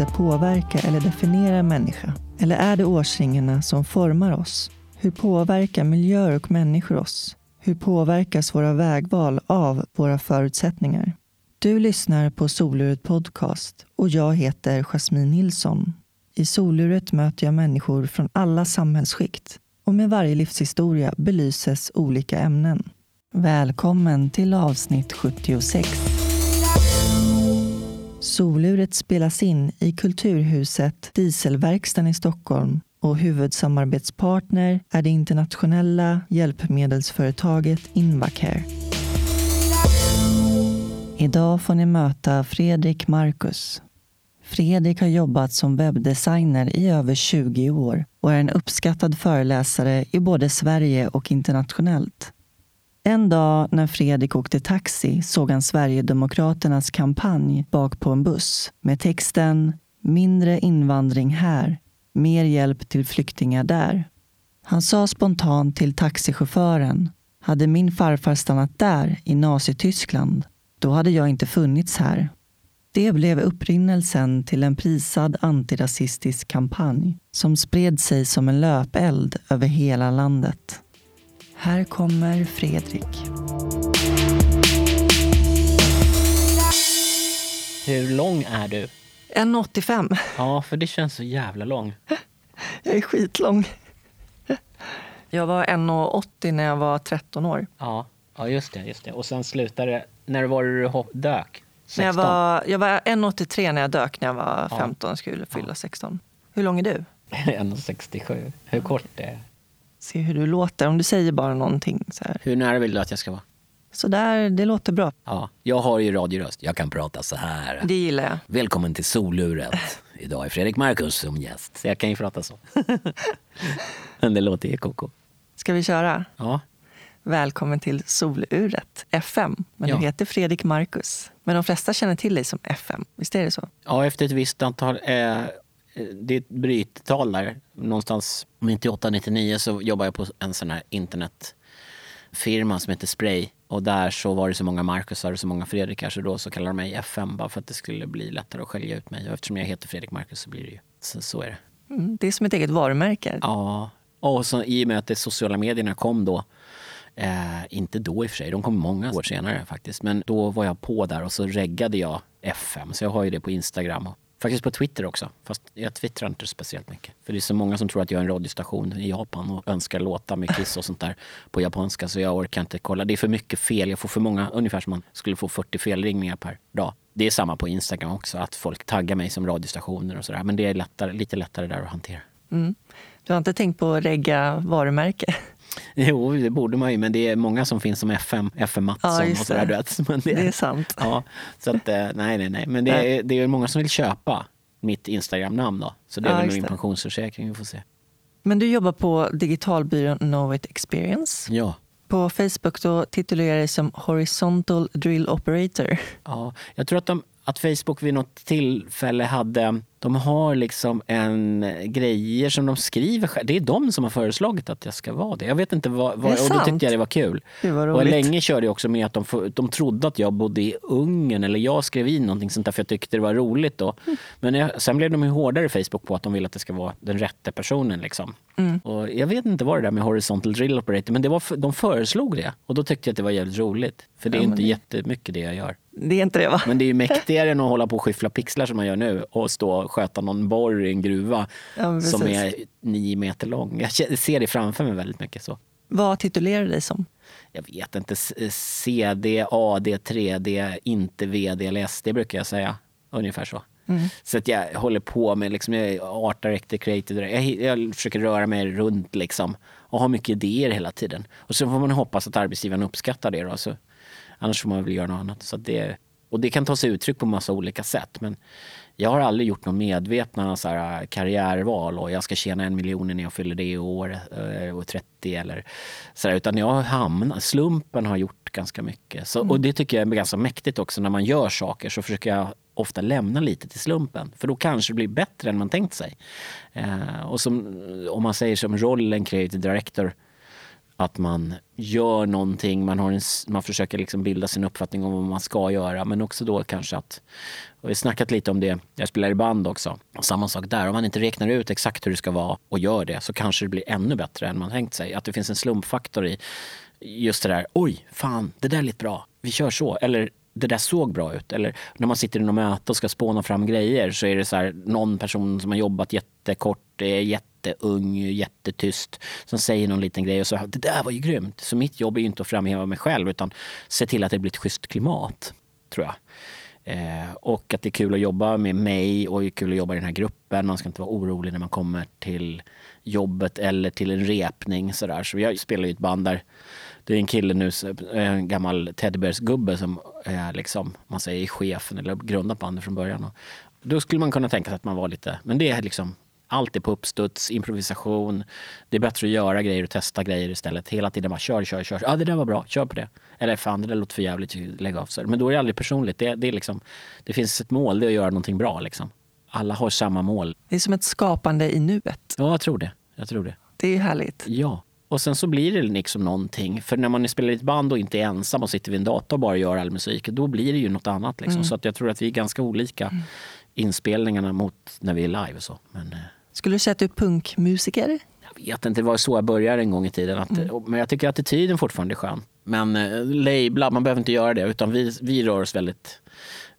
händelser påverka eller definiera en människa? Eller är det årsringarna som formar oss? Hur påverkar miljöer och människor oss? Hur påverkas våra vägval av våra förutsättningar? Du lyssnar på Soluret Podcast och jag heter Jasmine Nilsson. I Soluret möter jag människor från alla samhällsskikt och med varje livshistoria belyses olika ämnen. Välkommen till avsnitt 76. Soluret spelas in i Kulturhuset Dieselverkstan i Stockholm och huvudsamarbetspartner är det internationella hjälpmedelsföretaget Invacare. Idag får ni möta Fredrik Marcus. Fredrik har jobbat som webbdesigner i över 20 år och är en uppskattad föreläsare i både Sverige och internationellt. En dag när Fredrik åkte taxi såg han Sverigedemokraternas kampanj bak på en buss med texten “Mindre invandring här, mer hjälp till flyktingar där”. Han sa spontant till taxichauffören “Hade min farfar stannat där, i Nazityskland, då hade jag inte funnits här”. Det blev upprinnelsen till en prisad antirasistisk kampanj som spred sig som en löpeld över hela landet. Här kommer Fredrik. Hur lång är du? 1,85. Ja, för det känns så jävla lång. Jag är skitlång. Jag var 1,80 när jag var 13 år. Ja, ja just det. Just det. Och sen slutade. När var det du hopp- dök? 16? När jag var, jag var 1,83 när jag dök när jag var 15 och skulle fylla 16. Hur lång är du? 1,67. Hur kort det är? Se hur du låter. Om du säger bara någonting så här. Hur nära vill du att jag ska vara? Så där, det låter bra. Ja, jag har ju radioröst. Jag kan prata så här. Det gillar jag. Välkommen till Soluret. Idag är Fredrik Marcus som gäst. Så jag kan ju prata så. Men det låter ju koko. Ska vi köra? Ja, Välkommen till Soluret FM. Men Ja. du heter Fredrik Marcus. Men de flesta känner till dig som FM. Visst är det så? Ja, efter ett visst antal... Eh, det är ett bryttal där. Någonstans 98-99 så jobbade jag på en sån här internetfirma som heter Spray. Och där så var det så många Marcusar och så många Fredrikar så då så kallade de mig FM bara för att det skulle bli lättare att skilja ut mig. Och eftersom jag heter Fredrik Marcus så blir det ju... Så, så är det. Mm, det är som ett eget varumärke. Ja, och så, i och med att de sociala medierna kom då, eh, inte då i och för sig, de kom många år senare faktiskt, men då var jag på där och så reggade jag FM, så jag har ju det på Instagram och faktiskt på Twitter också, fast jag twittrar inte speciellt mycket. För det är så många som tror att jag är en radiostation i Japan och önskar låta med Kiss och sånt där på japanska, så jag orkar inte kolla. Det är för mycket fel, jag får för många, ungefär som man skulle få 40 felringningar per dag. Det är samma på Instagram också, att folk taggar mig som radiostationer och sådär, men det är lättare, lite lättare där att hantera. Mm. Du har inte tänkt på att regga varumärke? Jo, det borde man ju, men det är många som finns som FM, FM Mattsson Ja, och sådär. det. Du vet. Men det, Det är sant. Ja, så att, eh, nej, nej, nej. Men det är, det är många som vill köpa mitt Instagram-namn då. Så det är Ja, väl min pensionsförsäkring, vi får se. Men du jobbar på digitalbyrån Know It Experience. Ja. På Facebook då titulerar dig som Horizontal Drill Operator. ja. Jag tror att, de, att Facebook vid något tillfälle hade, de har liksom en eh, grejer som de skriver själv. Det är de som har föreslagit att jag ska vara det. Jag vet inte vad, vad och då tyckte jag det var kul. Det var Och länge körde jag också med att de, de trodde att jag bodde i Ungern eller jag skrev in någonting sånt där för jag tyckte det var roligt då. Mm. Men jag, sen blev de ju hårdare i Facebook på att de vill att det ska vara den rätte personen liksom. Mm. Och jag vet inte vad det där med horizontal drill operator men det var, de föreslog det och då tyckte jag att det var jävligt roligt. För det är Ja, inte det- jättemycket det jag gör. Det är inte det va? Men det är ju mäktigare än att hålla på och skiffla pixlar som man gör nu och stå och sköta någon borr i en gruva Ja, som är nio meter lång. Jag ser det framför mig väldigt mycket så. Vad titulerar du dig som? jag vet inte, S- CD, AD, 3D, inte VD eller SD brukar jag säga. Ungefär så. Så att jag håller på med, liksom, jag är art director, creative director. Jag, jag försöker röra mig runt liksom och ha mycket idéer hela tiden. Och så får man hoppas att arbetsgivaren uppskattar det då. Så, annars får man väl göra något annat. Så det, och det kan ta sig uttryck på massa olika sätt. Men jag har aldrig gjort någon medvetna så här, karriärval och jag ska tjäna en miljon när jag fyller det år eh, och 30 eller så där, utan jag har hamnat, slumpen har gjort ganska mycket. Så, Och det tycker jag är ganska mäktigt också när man gör saker så försöker jag ofta lämna lite till slumpen för då kanske det blir bättre än man tänkt sig. Eh, och som, om man säger som rollen creative director att man gör någonting, man, har en, man försöker liksom bilda sin uppfattning om vad man ska göra. Men också då kanske att, och vi har snackat lite om det, jag spelar i band också. Samma sak där, om man inte räknar ut exakt hur det ska vara och gör det så kanske det blir ännu bättre än man tänkt sig. Att det finns en slumpfaktor i just det där, oj, fan, det där är lite bra, vi kör så. Eller det där såg bra ut. Eller när man sitter i något möte och ska spåna fram grejer så är det så här, någon person som har jobbat jättekort, är jätteung, jättetyst, som säger någon liten grej och så det där var ju grymt. Så mitt jobb är ju inte att framhäva mig själv utan se till att det blir ett schysst klimat, tror jag. Eh, och att det är kul att jobba med mig och det är kul att jobba i den här gruppen. Man ska inte vara orolig när man kommer till jobbet eller till en repning. Så, där. så jag spelar i ett band där det är en kille nu, eh, en gammal teddybärsgubbe som är liksom, man säger chefen eller grundat bandet från början. Och då skulle man kunna tänka sig att man var lite, men det är liksom allt är på uppstuds, improvisation. Det är bättre att göra grejer och testa grejer istället. Hela tiden bara kör, kör, kör. Ja, det där var bra, kör på det. Eller fan, det där låter för jävligt, lägg av. Men då är det aldrig personligt. Det, det, är liksom, det finns ett mål, det är att göra någonting bra. Liksom. Alla har samma mål. Det är som ett skapande i nuet. Ja, jag tror det. Jag tror det. Det är härligt. Ja. Och sen så blir det liksom någonting. För när man spelar i ett band och inte är ensam och sitter vid en dator och bara gör all musik, då blir det ju något annat. Liksom. Mm. Så att jag tror att vi är ganska olika mm. inspelningarna mot när vi är live. Och så. Men, eh, Skulle du säga att du är punkmusiker? Jag vet inte, det var så jag började en gång i tiden. Att, mm. Men jag tycker att attityden fortfarande är skön. Men eh, labla, man behöver inte göra det. Utan vi, vi rör oss väldigt,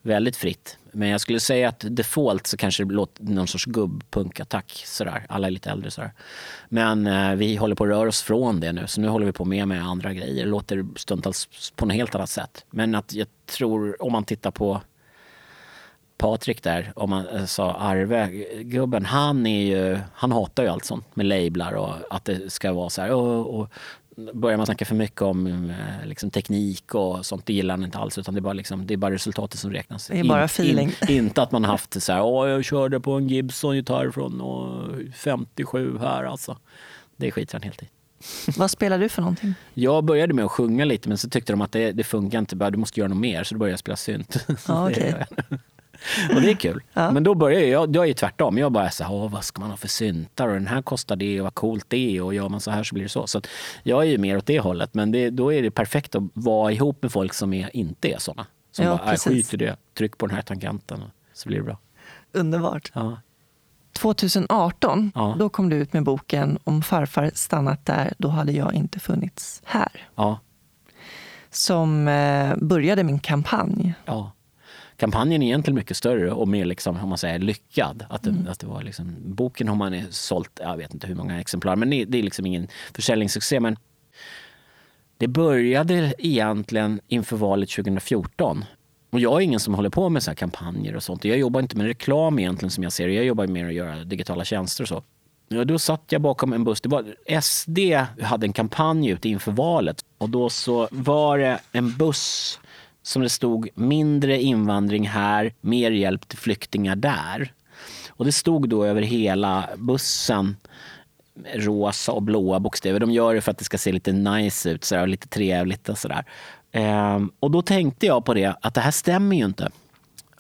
väldigt fritt. Men jag skulle säga att default så kanske det låter någon sorts gubbpunkattack. Sådär. Alla är lite äldre. Sådär. Men eh, vi håller på att röra oss från det nu. Så nu håller vi på med, med andra grejer. Det låter stundtals på något helt annat sätt. Men att jag tror, om man tittar på Patrik där, om man eh, sa Arve, gubben, han, är ju, han hatar ju allt sånt med lablar och att det ska vara så här. Och, och börjar man snacka för mycket om eh, liksom, teknik och sånt, det gillar han inte alls. Utan det är bara, liksom, det är bara resultatet som räknas. Det är bara feeling. In, inte att man haft så här, Åh, jag körde på en Gibson-gitarr från 57 här alltså. Det skiter han helt i. Vad spelar du för någonting? Jag började med att sjunga lite men så tyckte de att det, det funkar inte, du måste göra något mer. Så då började jag spela synt. Ja, okay. Och det är kul. Ja. Men då börjar jag, jag är tvärtom. Jag bara så här, vad ska man ha för syntar och den här kostar det och vad coolt det är och gör man så här så blir det så. Så jag är ju mer åt det hållet. Men det, då är det perfekt att vara ihop med folk som är, inte är såna. Som ja, bara, skit i det, tryck på den här tangenten så blir det bra. Underbart. Ja. 2018, ja. då kom du ut med boken Om farfar stannat där, då hade jag inte funnits här. Ja. Som eh, började min kampanj. Ja kampanjen är egentligen mycket större och mer liksom, om man säger, lyckad. Att, mm. att det var liksom, boken har man sålt, jag vet inte hur många exemplar, men det, det är liksom ingen försäljningssuccé. Men det började egentligen inför valet 2014. Och jag är ingen som håller på med så kampanjer och sånt. Jag jobbar inte med reklam egentligen som jag ser Jag jobbar med att göra digitala tjänster och så. Ja, då satt jag bakom en buss. Det var, SD hade en kampanj ute inför valet och då så var det en buss som det stod mindre invandring här, mer hjälp till flyktingar där. Och det stod då över hela bussen rosa och blåa bokstäver. De gör det för att det ska se lite nice ut sådär, och lite trevligt och sådär. Ehm, och då tänkte jag på det, att det här stämmer ju inte.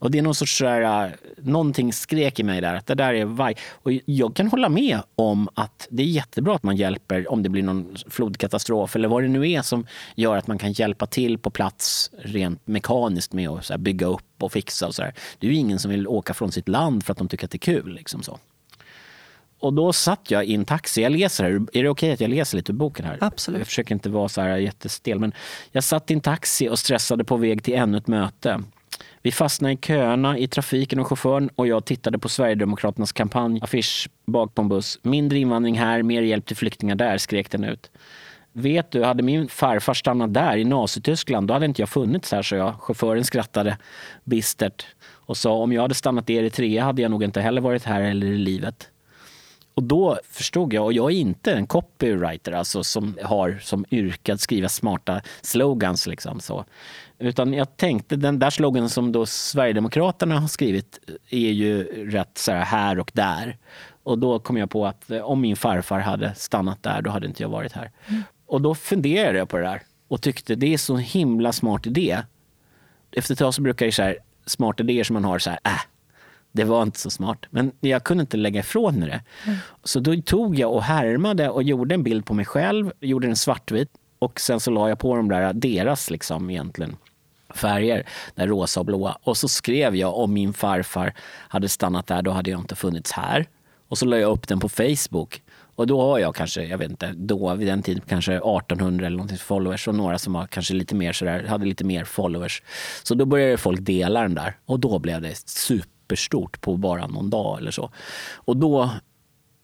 Och det är någon sorts sådär, äh, någonting skrek i mig där, att det där är vaj. Och jag kan hålla med om att det är jättebra att man hjälper om det blir någon flodkatastrof eller vad det nu är som gör att man kan hjälpa till på plats rent mekaniskt med att bygga upp och fixa och sådär. Det är ju ingen som vill åka från sitt land för att de tycker att det är kul. Liksom så. Och då satt jag i en taxi. Jag läser här. Är det okej okay att jag läser lite ur boken här? Absolut. Jag försöker inte vara så här jättestel. Men jag satt i en taxi och stressade på väg till ännu ett möte. Vi fastnade i köerna i trafiken och chauffören och jag tittade på Sverigedemokraternas kampanjaffisch bak på en buss. Mindre invandring här, mer hjälp till flyktingar där, skrek den ut. Vet du, hade min farfar stannat där i Nazityskland, då hade inte jag funnits här, så jag. Chauffören skrattade bistert och sa om jag hade stannat i Eritrea hade jag nog inte heller varit här eller i livet. Och då förstod jag, och jag är inte en copywriter alltså som har som yrke att skriva smarta slogans. Liksom, så. Utan jag tänkte, den där slogan som då Sverigedemokraterna har skrivit är ju rätt så här, här och där. Och då kom jag på att eh, om min farfar hade stannat där, då hade inte jag varit här. Mm. Och då funderade jag på det där och tyckte det är så himla smart idé. Efter ett tag så brukar det så här, smarta idéer som man har så här, äh, Det var inte så smart. Men jag kunde inte lägga ifrån mig det. Mm. Så då tog jag och härmade och gjorde en bild på mig själv, gjorde den svartvit och sen så la jag på de där, deras liksom egentligen färger, där rosa och blåa. Och så skrev jag om min farfar hade stannat där, då hade jag inte funnits här. Och så la jag upp den på Facebook. Och då har jag kanske, jag vet inte, då vid den tiden kanske 1800 eller någonting followers och några som var kanske lite mer sådär, hade lite mer followers. Så då började folk dela den där och då blev det superstort på bara någon dag eller så. Och då,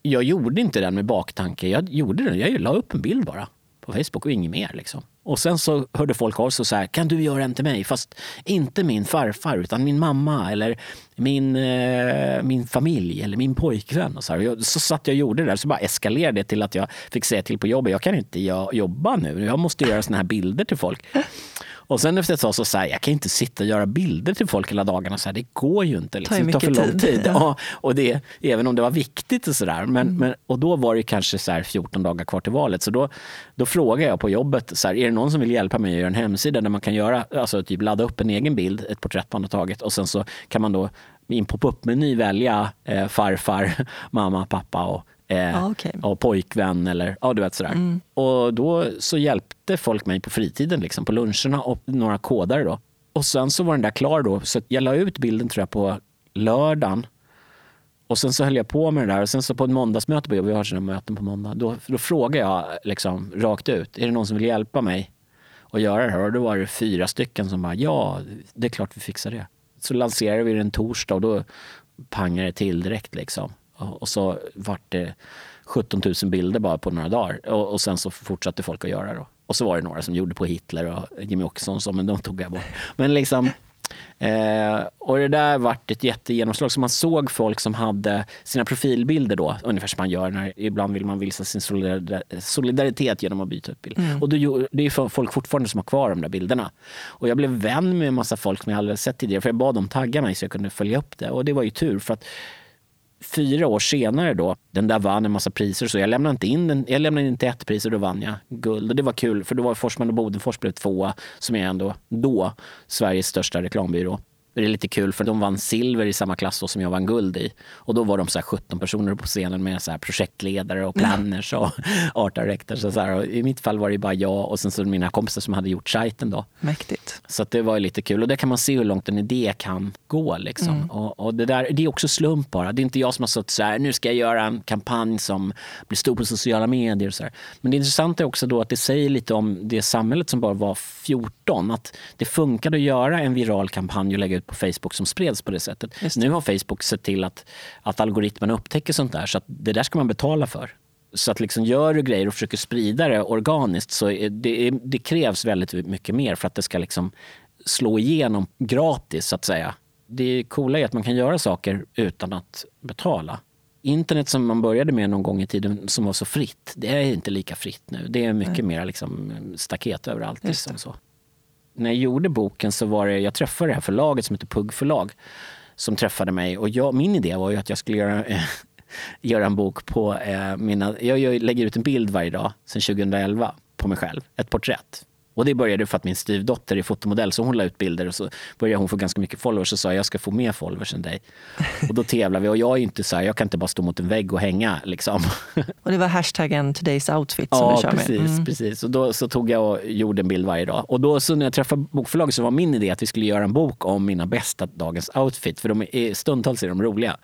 jag gjorde inte den med baktanke, jag gjorde den, jag la upp en bild bara på Facebook och inget mer liksom. Och sen så hörde folk av sig och sa, kan du göra en till mig? Fast inte min farfar, utan min mamma eller min, eh, min familj eller min pojkvän. Och så, här. så satt jag och gjorde det där, så bara eskalerade det till att jag fick säga till på jobbet, jag kan inte jobba nu, jag måste göra såna här bilder till folk. Och sen efter ett tag så sa jag, kan inte sitta och göra bilder till folk hela dagarna. Så här, det går ju inte. Liksom. Det tar för lång tid. tid. Ja. och det, även om det var viktigt och sådär. Men, mm. men, och då var det kanske så 14 dagar kvar till valet. Så då, då frågade jag på jobbet, så här, är det någon som vill hjälpa mig att göra en hemsida där man kan göra, alltså typ ladda upp en egen bild, ett porträtt man har tagit och sen så kan man då i en pop-up-meny välja eh, farfar, mamma, pappa och eh, ah, okay. och pojkvän eller ja, du vet sådär. Mm. Och då så hjälpte folk mig på fritiden, liksom, på luncherna och några kodare då. Och sen så var den där klar då, så jag la ut bilden tror jag på lördagen. Och sen så höll jag på med det där och sen så på ett måndagsmöte, vi har sådana möten på måndag, då, då frågade jag liksom rakt ut, är det någon som vill hjälpa mig att göra det här? Och då var det fyra stycken som bara, ja, det är klart vi fixar det. Så lanserade vi den torsdag och då pangade det till direkt liksom. Och så vart det 17 000 bilder bara på några dagar. Och, och sen så fortsatte folk att göra det. Och så var det några som gjorde på Hitler och Jimmy Åkesson, så, men de tog jag bort. Men liksom, Eh, och det där vart ett jättegenomslag. Så man såg folk som hade sina profilbilder då, ungefär som man gör när ibland vill man visa sin solidaritet genom att byta ut bild. Mm. Och då, det är folk fortfarande som har kvar de där bilderna. Och jag blev vän med en massa folk som jag aldrig sett tidigare, för jag bad dem tagga mig så jag kunde följa upp det. Och det var ju tur, för att fyra år senare då, den där vann en massa priser. Så jag lämnade inte in den, jag lämnade inte ett pris och då vann jag guld. Och det var kul, för då var Forsman och Bodenfors blev tvåa, som är ändå då Sveriges största reklambyrå. Det är lite kul för de vann silver i samma klass som jag vann guld i. Och då var de så 17 personer på scenen med så projektledare och planners och art directors. Och så här. Och I mitt fall var det bara jag och sen så mina kompisar som hade gjort sajten. Då. Mäktigt. Så det var lite kul. Och där kan man se hur långt en idé kan gå. Liksom. Mm. Och, och, det, där, det är också slump bara. Det är inte jag som har suttit så här, nu ska jag göra en kampanj som blir stor på sociala medier. Och så här. Men det intressanta är också då att det säger lite om det samhället som bara var 14. Att det funkade att göra en viral kampanj och lägga ut på Facebook som spreds på det sättet. Det. Nu har Facebook sett till att, att algoritmen upptäcker sånt där så att det där ska man betala för. Så att liksom gör du grejer och försöker sprida det organiskt så det, det krävs väldigt mycket mer för att det ska liksom slå igenom gratis så att säga. Det coola är att man kan göra saker utan att betala. Internet som man började med någon gång i tiden som var så fritt, det är inte lika fritt nu. Det är mycket Nej. mer liksom staket överallt. Liksom så när jag gjorde boken så var det, jag träffade det här förlaget som heter Pugg förlag som träffade mig. Och jag, min idé var ju att jag skulle göra, göra en bok på eh, mina, jag, jag lägger ut en bild varje dag sedan 2011 på mig själv, ett porträtt och det började för att min styvdotter är fotomodell så hon la ut bilder och så började hon få ganska mycket followers och sa jag ska få mer followers än dig. Och då tävlar vi och jag är inte så här, jag kan inte bara stå mot en vägg och hänga liksom. Och det var hashtaggen today's outfit som ja, du kör precis, med? Mm. precis. Och då så tog jag och gjorde en bild varje dag. Och då så när jag träffade bokförlaget så var min idé att vi skulle göra en bok om mina bästa dagens outfit. För de är, stundtals är de roliga.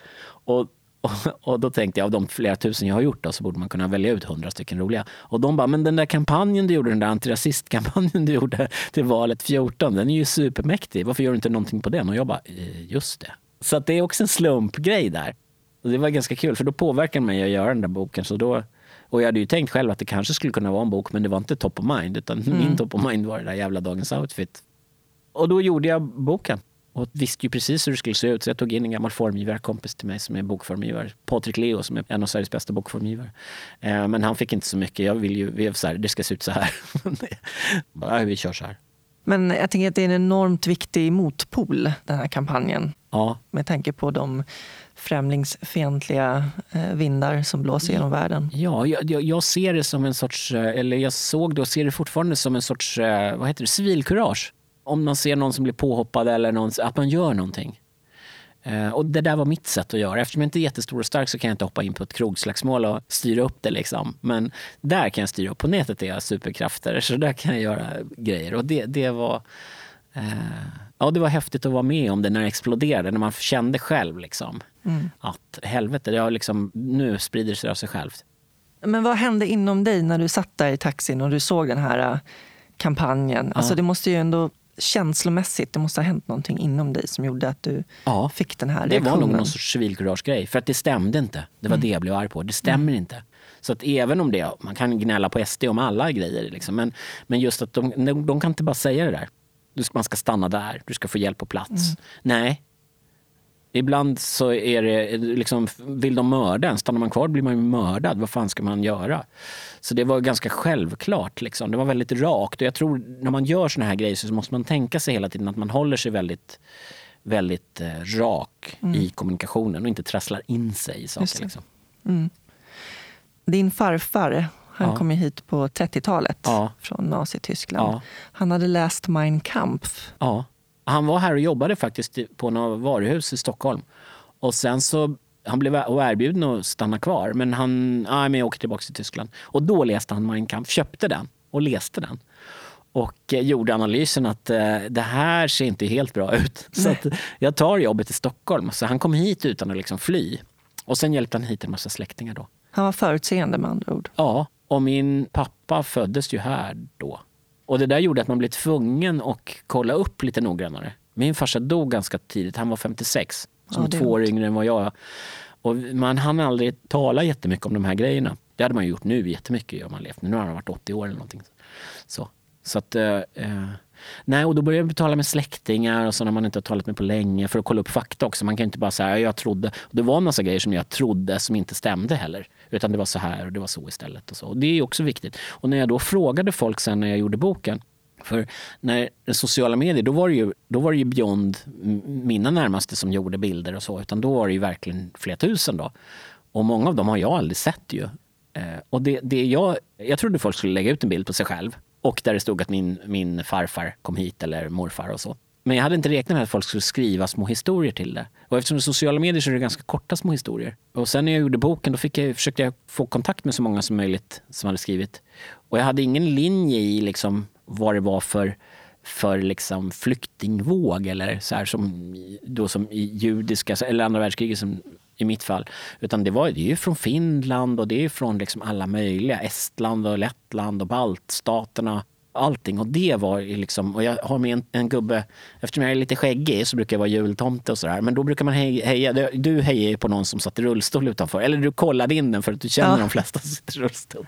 Och och, då tänkte jag, av de flera tusen jag har gjort då, så borde man kunna välja ut hundra stycken roliga. Och de bara, men den där kampanjen du gjorde, den där antirasistkampanjen du gjorde till valet 14, den är ju supermäktig. Varför gör du inte någonting på den? Och jag bara, eh, just det. Så det är också en slumpgrej där. Och det var ganska kul, för då påverkade mig att göra den där boken. Så då, och jag hade ju tänkt själv att det kanske skulle kunna vara en bok, men det var inte top of mind. Utan mm. min top of mind var det där jävla Dagens outfit. Och då gjorde jag boken och visste ju precis hur det skulle se ut. Så jag tog in en gammal formgivarkompis till mig som är bokformgivare. Patrik Leo som är en av Sveriges bästa bokformgivare. Eh, men han fick inte så mycket. Jag vill ju, vi så här, det ska se ut så här. Bara, vi kör så här. Men jag tänker att det är en enormt viktig motpol, den här kampanjen. Ja. Med tanke på de främlingsfientliga eh, vindar som blåser genom världen. Ja, jag, jag, ser det som en sorts, eh, eller jag såg det och ser det fortfarande som en sorts, vad heter det, civilkurage om man ser någon som blir påhoppad eller någon, att man gör någonting. Eh, och det där var mitt sätt att göra. Eftersom jag inte är jättestor och stark så kan jag inte hoppa in på ett krogslagsmål och styra upp det. Liksom. Men där kan jag styra upp. På nätet är jag superkrafter, så där kan jag göra grejer. Och det, det var... Eh, ja, det var häftigt att vara med om det när det exploderade, när man kände själv liksom, mm. att helvete, det liksom, nu sprider sig av sig självt. Men vad hände inom dig när du satt där i taxin och du såg den här äh, kampanjen? Ja. Alltså det måste ju ändå känslomässigt, det måste ha hänt någonting inom dig som gjorde att du ja, fick den här reaktionen. Det var nog någon sorts civilkuragegrej, för att det stämde inte. Det var mm. det jag blev arg på. Det stämmer mm. inte. Så att även om det, man kan gnälla på SD om alla grejer, liksom, men, men just att de, de kan inte bara säga det där. Man ska stanna där, du ska få hjälp på plats. Mm. Nej, Ibland så är det, liksom, vill de mörda en, stannar man kvar blir man ju mördad. Vad fan ska man göra? Så det var ganska självklart. Liksom. Det var väldigt rakt. Och jag tror när man gör såna här grejer så måste man tänka sig hela tiden att man håller sig väldigt, väldigt eh, rak mm. i kommunikationen och inte trasslar in sig i saker. Liksom. Mm. Din farfar, han ja. kom ju hit på 30-talet ja. från Nazityskland. Ja. Han hade läst Mein Kampf. Ja. Han var här och jobbade faktiskt på något varuhus i Stockholm. Och sen så han blev erbjuden att stanna kvar, men han ah, men jag åker tillbaka till Tyskland. Och då läste han Mein Kampf, köpte den och läste den. Och eh, gjorde analysen att eh, det här ser inte helt bra ut. Så jag tar jobbet i Stockholm. Så han kom hit utan att liksom fly. Och sen hjälpte han hit en massa släktingar då. Han var förutseende med andra ord. Ja, och min pappa föddes ju här då. Och det där gjorde att man blev tvungen att kolla upp lite noggrannare. Min farsa dog ganska tidigt, han var 56. Som ja, två år yngre än vad jag Och man hann aldrig tala jättemycket om de här grejerna. Det hade man gjort nu jättemycket om man levt. Nu har han varit 80 år eller någonting. Så, så att, eh, eh, nej, och då började jag tala med släktingar och så när man inte har talat med på länge för att kolla upp fakta också. Man kan inte bara säga jag trodde. Och det var en massa grejer som jag trodde som inte stämde heller. Utan det var så här och det var så istället. Och, så. och det är också viktigt. Och när jag då frågade folk sen när jag gjorde boken för när sociala medier, då var det ju, då var det ju beyond mina närmaste som gjorde bilder och så, utan då var det ju verkligen flera tusen då. Och många av dem har jag aldrig sett ju. Eh, och det, det jag, jag trodde folk skulle lägga ut en bild på sig själv och där det stod att min, min farfar kom hit eller morfar och så. Men jag hade inte räknat med att folk skulle skriva små historier till det. Och eftersom det är sociala medier så är det ganska korta små historier. Och sen när jag gjorde boken då fick jag, försökte jag få kontakt med så många som möjligt som hade skrivit. Och jag hade ingen linje i liksom vad det var för, för liksom flyktingvåg eller så här som, då som i judiska, eller andra världskriget som i mitt fall. Utan det, var, det är ju från Finland och det är från liksom alla möjliga. Estland och Lettland och baltstaterna allting. Och det var liksom, och jag har med en, en, gubbe, eftersom jag är lite skäggig så brukar jag vara jultomte och sådär. Men då brukar man heja, heja du hejar ju på någon som satt i rullstol utanför. Eller du kollade in den för att du känner ja. de flesta som sitter i rullstol.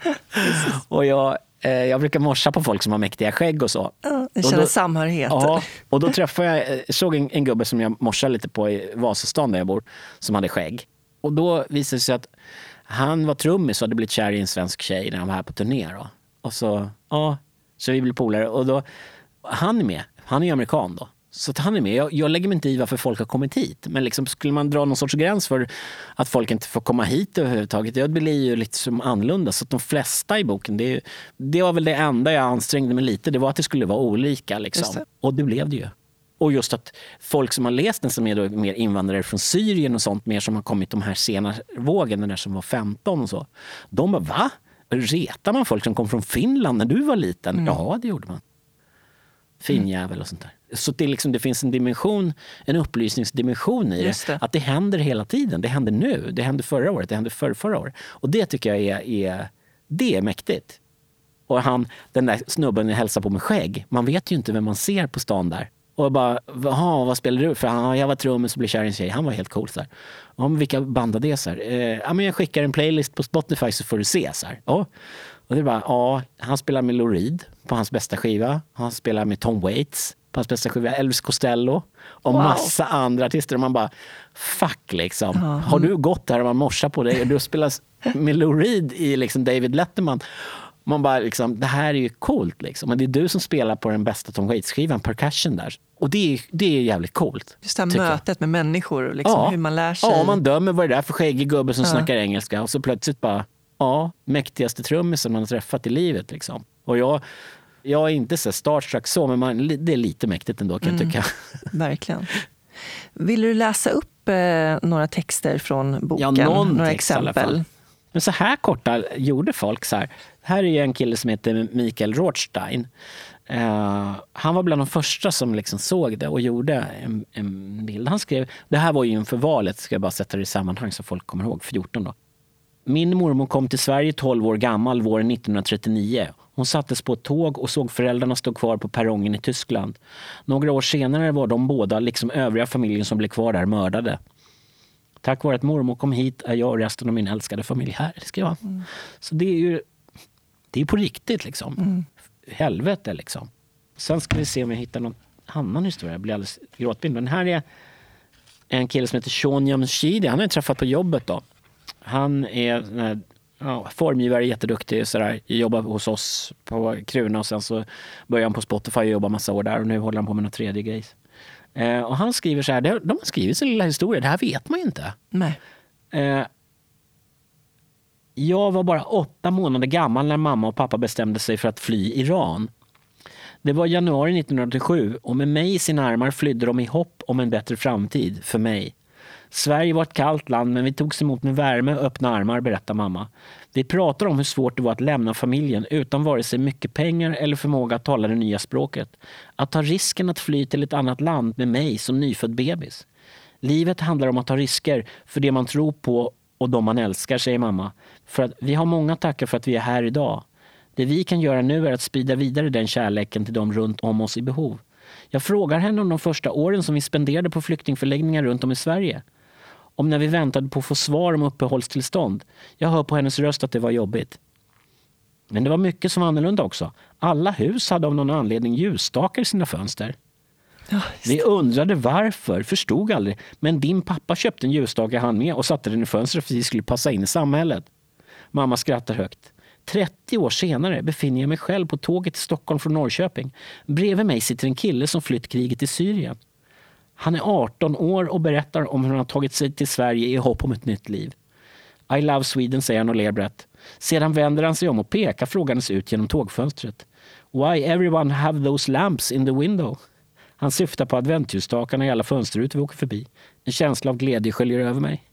och jag, eh, jag brukar morsa på folk som har mäktiga skägg och så. Ja, jag känner samhörighet. Ja, och då träffade jag, eh, såg en, en gubbe som jag morsade lite på i Vasastan där jag bor, som hade skägg. Och då visade det sig att han var trummis och hade blivit kär i en svensk tjej när han var här på turné. Då. Och så, ja, så vi blir polare. Och då, han är med. Han är ju amerikan då. Så att han är med. Jag, jag, lägger mig inte i varför folk har kommit hit. Men liksom, skulle man dra någon sorts gräns för att folk inte får komma hit överhuvudtaget, det blir ju lite som annorlunda. Så att de flesta i boken, det, det var väl det enda jag ansträngde mig lite, det var att det skulle vara olika. Liksom. Det. Och det blev det ju. Och just att folk som har läst den som är mer invandrare från Syrien och sånt, mer som har kommit de här sena vågen, den där som var 15 och så. De bara, va? Retar man folk som kom från Finland när du var liten? Mm. Ja, det gjorde man. Finjävel och sånt där. Så det, liksom, det finns en dimension, en upplysningsdimension i det. det. Att det händer hela tiden. Det händer nu, det hände förra året, det hände för förra året. Och det tycker jag är, är, det är mäktigt. Och han, den där snubben jag hälsar på med skägg, man vet ju inte vem man ser på stan där. Och bara, jaha, vad spelar du? För han, jag var trummis och blev kär i en tjej. Han var helt cool. Så här. Ja, men vilka band det? Så här. Eh, ja, men jag skickar en playlist på Spotify så får du se. Så här. Ja. Och det bara, ja, han spelar med Lou Reed på hans bästa skiva. Han spelar med Tom Waits på hans bästa skiva. Elvis Costello och wow. massa andra artister. Och man bara, fuck liksom. Mm. Har du gått här och man morsar på dig och du spelar med Lou Reed i liksom David Letterman man bara liksom, det här är ju coolt liksom. Men det är du som spelar på den bästa Tom Waits-skivan, percussion där. Och det är, det är jävligt coolt. Just det här mötet jag. med människor, liksom, ja. hur man lär sig. Ja, man dömer vad det är för skäggig gubbe som ja. snackar engelska och så plötsligt bara, ja, mäktigaste trummisen man har träffat i livet liksom. Och jag, jag är inte så starstruck så, men man, det är lite mäktigt ändå kan mm. jag tycka. Verkligen. Vill du läsa upp eh, några texter från boken? Ja, någon några text i alla exempel? fall. Men så här korta gjorde folk. så här. Här är en kille som heter Mikael Rothstein. Eh, han var bland de första som liksom såg det och gjorde en, en bild. Han skrev, det här var ju inför valet, ska jag bara sätta det i sammanhang så folk kommer ihåg, 14 då. Min mormor kom till Sverige 12 år gammal våren 1939. Hon sattes på ett tåg och såg föräldrarna stå kvar på perrongen i Tyskland. Några år senare var de båda, liksom övriga familjen som blev kvar där, mördade. Tack vare att mormor kom hit är jag och resten av min älskade familj här, skrev han. Mm. Så det är ju det är på riktigt liksom. Mm. Helvete liksom. Sen ska vi se om jag hittar någon annan historia. Jag blir alldeles gråtblind. Men här är en kille som heter Sean Jamshidi. Han har jag träffat på jobbet då. Han är ja, formgivare, jätteduktig. Sådär. Jobbar hos oss på Kruna och sen så började han på Spotify och jobbar massa år där och nu håller han på med någon tredje grej. Eh, och han skriver så här, de har skrivit sin lilla historia, det här vet man ju inte. Nej. Eh, jag var bara åtta månader gammal när mamma och pappa bestämde sig för att fly Iran. Det var januari 1987 och med mig i sina armar flydde de i hopp om en bättre framtid för mig. Sverige var ett kallt land men vi togs emot med värme och öppna armar, berättar mamma. Vi pratar om hur svårt det var att lämna familjen utan vare sig mycket pengar eller förmåga att tala det nya språket. Att ta risken att fly till ett annat land med mig som nyfödd bebis. Livet handlar om att ta risker för det man tror på och de man älskar, säger mamma. För att vi har många tackar för att vi är här idag. Det vi kan göra nu är att sprida vidare den kärleken till dem runt om oss i behov. Jag frågar henne om de första åren som vi spenderade på flyktingförläggningar runt om i Sverige. Om när vi väntade på att få svar om uppehållstillstånd. Jag hör på hennes röst att det var jobbigt. Men det var mycket som var annorlunda också. Alla hus hade av någon anledning ljusstakar i sina fönster. Ja, vi undrade varför, förstod aldrig. Men din pappa köpte en ljusstake han med och satte den i fönstret för att vi skulle passa in i samhället. Mamma skrattar högt. 30 år senare befinner jag mig själv på tåget till Stockholm från Norrköping. Bredvid mig sitter en kille som flytt kriget i Syrien. Han är 18 år och berättar om hur han har tagit sig till Sverige i hopp om ett nytt liv. I love Sweden, säger han och ler brett. Sedan vänder han sig om och pekar frågandes ut genom tågfönstret. Why everyone have those lamps in the window? Han syftar på adventsljusstakarna i alla fönsterrutor vi åker förbi. En känsla av glädje sköljer över mig.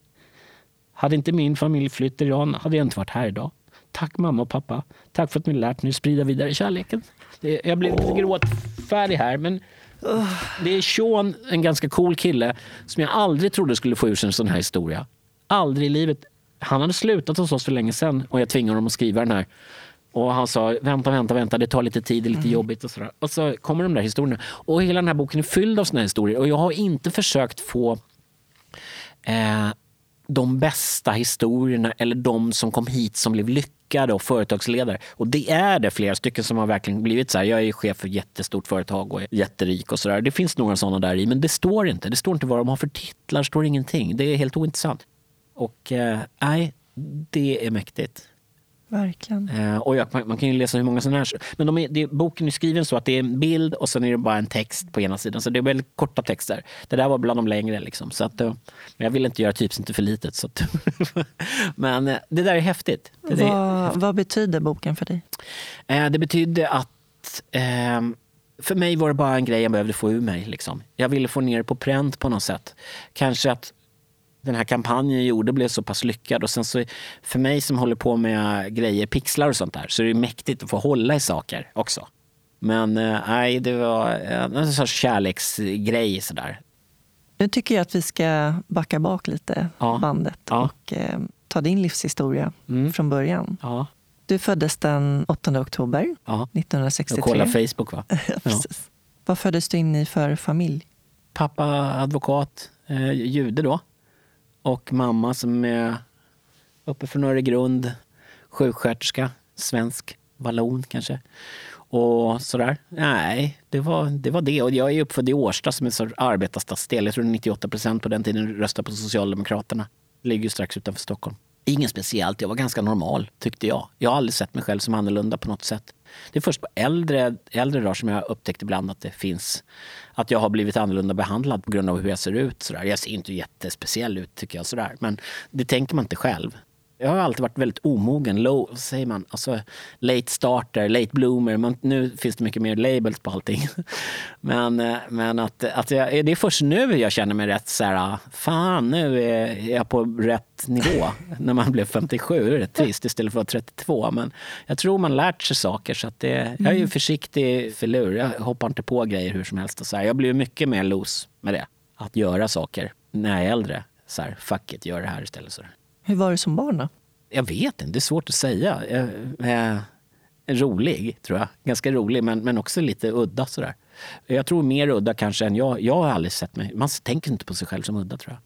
Hade inte min familj flytt till Iran hade jag inte varit här idag. Tack mamma och pappa. Tack för att ni lärt mig sprida vidare kärleken. Det, jag blev lite gråtfärdig här men det är Sean, en ganska cool kille som jag aldrig trodde skulle få ur sig en sån här historia. Aldrig i livet. Han hade slutat hos oss för länge sedan och jag tvingade honom att skriva den här. Och han sa vänta, vänta, vänta, det tar lite tid, det är lite mm. jobbigt och sådär. Och så kommer de där historierna. Och hela den här boken är fylld av såna historier och jag har inte försökt få eh, de bästa historierna eller de som kom hit som blev lyckade och företagsledare. Och det är det flera stycken som har verkligen blivit så här. Jag är chef för ett jättestort företag och är jätterik och sådär. Det finns några sådana där i, men det står inte. Det står inte vad de har för titlar, det står ingenting. Det är helt ointressant. Och eh, nej, det är mäktigt. Verkligen. Eh, och jag, man, man, kan ju läsa hur många sådana här... Men de är, det, boken är skriven så att det är en bild och sen är det bara en text på ena sidan. Så det är väldigt korta texter. Det där var bland de längre. Liksom. Så att, eh, men jag vill inte göra typs inte för litet. Så att, men eh, det där är häftigt. Det, vad, är häftigt. vad betyder boken för dig? Eh, det betyder att ehm, för mig var det bara en grej jag behövde få ur mig. Liksom. Jag ville få ner det på pränt på något sätt. Kanske att den här kampanjen jag gjorde blev så pass lyckad. Och sen så, för mig som håller på med grejer, pixlar och sånt där, så är det mäktigt att få hålla i saker också. Men eh, nej, det var en sorts kärleksgrej sådär. Nu tycker jag att vi ska backa bak lite, ja. bandet, ja. och eh, ta din livshistoria mm. från början. Ja. Du föddes den 8 oktober ja. 1963. Och kolla Facebook va? Precis. Vad föddes du in i för familj? Pappa advokat, eh, jude då. Och mamma som är uppe från Öregrund, sjuksköterska, svensk, vallon kanske. Och sådär. Nej, det var, det var det. Och jag är uppfödd i Årsta som är en arbetarstadsdel. Jag tror 98 procent på den tiden röstade på Socialdemokraterna. Ligger ju strax utanför Stockholm. Inget speciellt, jag var ganska normal tyckte jag. Jag har aldrig sett mig själv som annorlunda på något sätt. Det är först på äldre, äldre dagar som jag upptäckt ibland att det finns att jag har blivit annorlunda behandlad på grund av hur jag ser ut. Sådär. Jag ser inte jättespeciell ut tycker jag, sådär. men det tänker man inte själv. Jag har alltid varit väldigt omogen. Low, vad säger man? Alltså, late starter, late bloomer. Man, nu finns det mycket mer labels på allting. Men, eh, men att, att jag, det är först nu jag känner mig rätt så här, fan nu är jag på rätt nivå. När man blev 57, det är rätt trist istället för att vara 32. Men jag tror man lärt sig saker. Så att det, jag är ju försiktig filur. Jag hoppar inte på grejer hur som helst. Och så här. Jag blir mycket mer loose med det. Att göra saker när jag är äldre. Så här, fuck it, gör det här istället. Så. Hur var du som barn då? Jag vet inte, det är svårt att säga. Eh, eh, rolig, tror jag. Ganska rolig, men, men också lite udda sådär. Jag tror mer udda kanske än jag. Jag har aldrig sett mig... Man tänker inte på sig själv som udda, tror jag.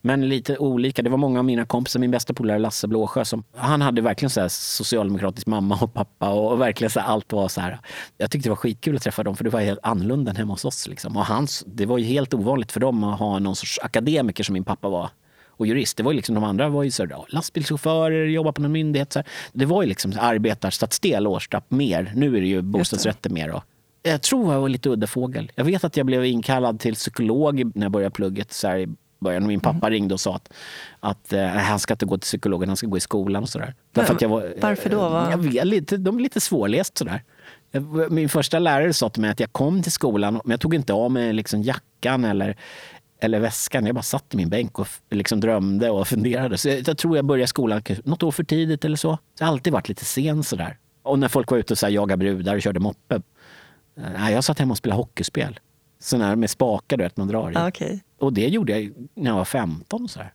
Men lite olika. Det var många av mina kompisar, min bästa polare Lasse Blåsjö, som, han hade verkligen så här socialdemokratisk mamma och pappa och verkligen så här, allt var så här. Jag tyckte det var skitkul att träffa dem för det var helt annorlunda än hemma hos oss. Liksom. Och hans, det var ju helt ovanligt för dem att ha någon sorts akademiker som min pappa var och jurist. Det var liksom, de andra var ju så här, lastbilschaufförer, jobbar på någon myndighet. Så här. Det var ju liksom arbetarstadsdel, Årstarp, mer. Nu är det ju bostadsrätter mer. Då. Jag tror jag var lite udda fågel. Jag vet att jag blev inkallad till psykolog när jag började plugget så här, början. Min pappa mm. ringde och sa att, att uh, han ska inte gå till psykologen, han ska gå i skolan och sådär. Varför då? Va? Jag vet, lite, de är lite svårläst sådär. Min första lärare sa till mig att jag kom till skolan men jag tog inte av mig liksom jackan eller, eller väskan. Jag bara satt i min bänk och liksom drömde och funderade. Så jag, jag tror jag började skolan något år för tidigt eller så. så jag har alltid varit lite sen sådär. Och när folk var ute och så här, jagade brudar och körde moppe. Eh, nej, jag satt hemma och spelade hockeyspel. Sådana här med spakar du vet, man drar i. Ah, okay. Och det gjorde jag när jag var 15. Så, här.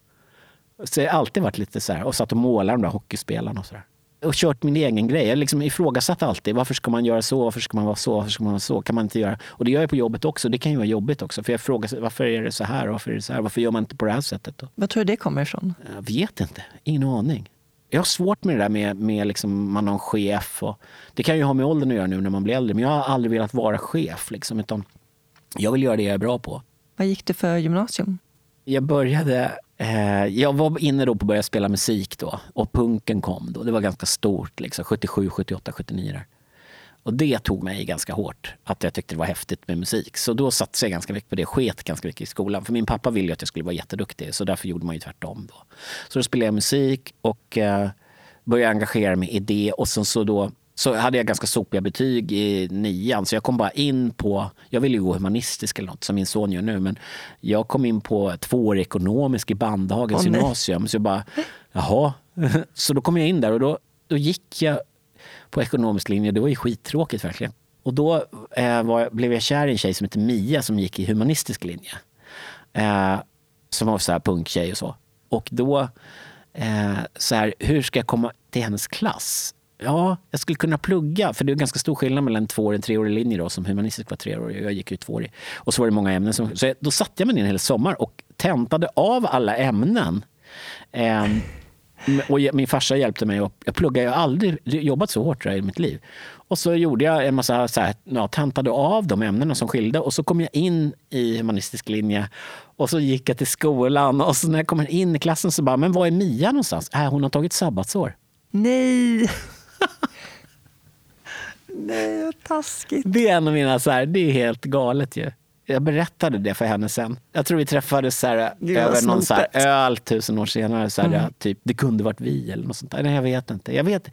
så jag har alltid varit lite så här, och satt och målade de där hockeyspelarna och så där och kört min egen grej. Jag liksom ifrågasatt alltid. Varför ska man göra så? Varför ska man vara så? Varför ska man vara så? Kan man inte göra? Och det gör jag på jobbet också. Det kan ju vara jobbigt också. För jag frågar varför är det så här? Varför är det så här? Varför gör man inte på det här sättet? Då? Vad tror du det kommer ifrån? Jag vet inte. Ingen aning. Jag har svårt med det där med, med liksom, man har en chef. Och, det kan ju ha med åldern att göra nu när man blir äldre. Men jag har aldrig velat vara chef. Liksom, utan jag vill göra det jag är bra på. Vad gick du för gymnasium? Jag började Eh, jag var inne då på att börja spela musik då och punken kom då. Det var ganska stort, liksom, 77, 78, 79 där. Och det tog mig ganska hårt, att jag tyckte det var häftigt med musik. Så då satsade jag ganska mycket på det, sket ganska mycket i skolan. För min pappa ville ju att jag skulle vara jätteduktig, så därför gjorde man ju tvärtom. Då. Så då spelade jag musik och eh, började engagera mig i det. Och sen så då så hade jag ganska sopiga betyg i nian. Så jag kom bara in på, jag ville ju gå humanistisk eller något som min son gör nu. Men jag kom in på tvåårig ekonomisk i Bandhagens oh, gymnasium. Så jag bara, jaha. Så då kom jag in där och då, då gick jag på ekonomisk linje. Det var ju skittråkigt verkligen. Och då eh, var, blev jag kär i en tjej som heter Mia som gick i humanistisk linje. Eh, som var så här punktjej och så. Och då, eh, så här, hur ska jag komma till hennes klass? Ja, jag skulle kunna plugga. För det är ganska stor skillnad mellan en tvåårig och treårig linje då, som humanistisk var treårig. Jag gick ju tvåårig. Och så var det många ämnen. Som, så jag, då satte jag mig ner en hel sommar och tentade av alla ämnen. Eh, och min farsa hjälpte mig. Och jag pluggade. Jag har aldrig jobbat så hårt i mitt liv. Och så gjorde jag en massa, så här, ja, tentade av de ämnena som skilde. Och så kom jag in i humanistisk linje. Och så gick jag till skolan. Och så när jag kommer in i klassen så bara, men var är Mia någonstans? Äh, hon har tagit sabbatsår. Nej! Nej, vad taskigt. Det är en av mina, så här, det är helt galet ju. Jag berättade det för henne sen. Jag tror vi träffades så här, över någon så här, öl tusen år senare. Så här, mm. typ, det kunde varit vi eller något sånt där. Nej, jag vet inte. Jag vet.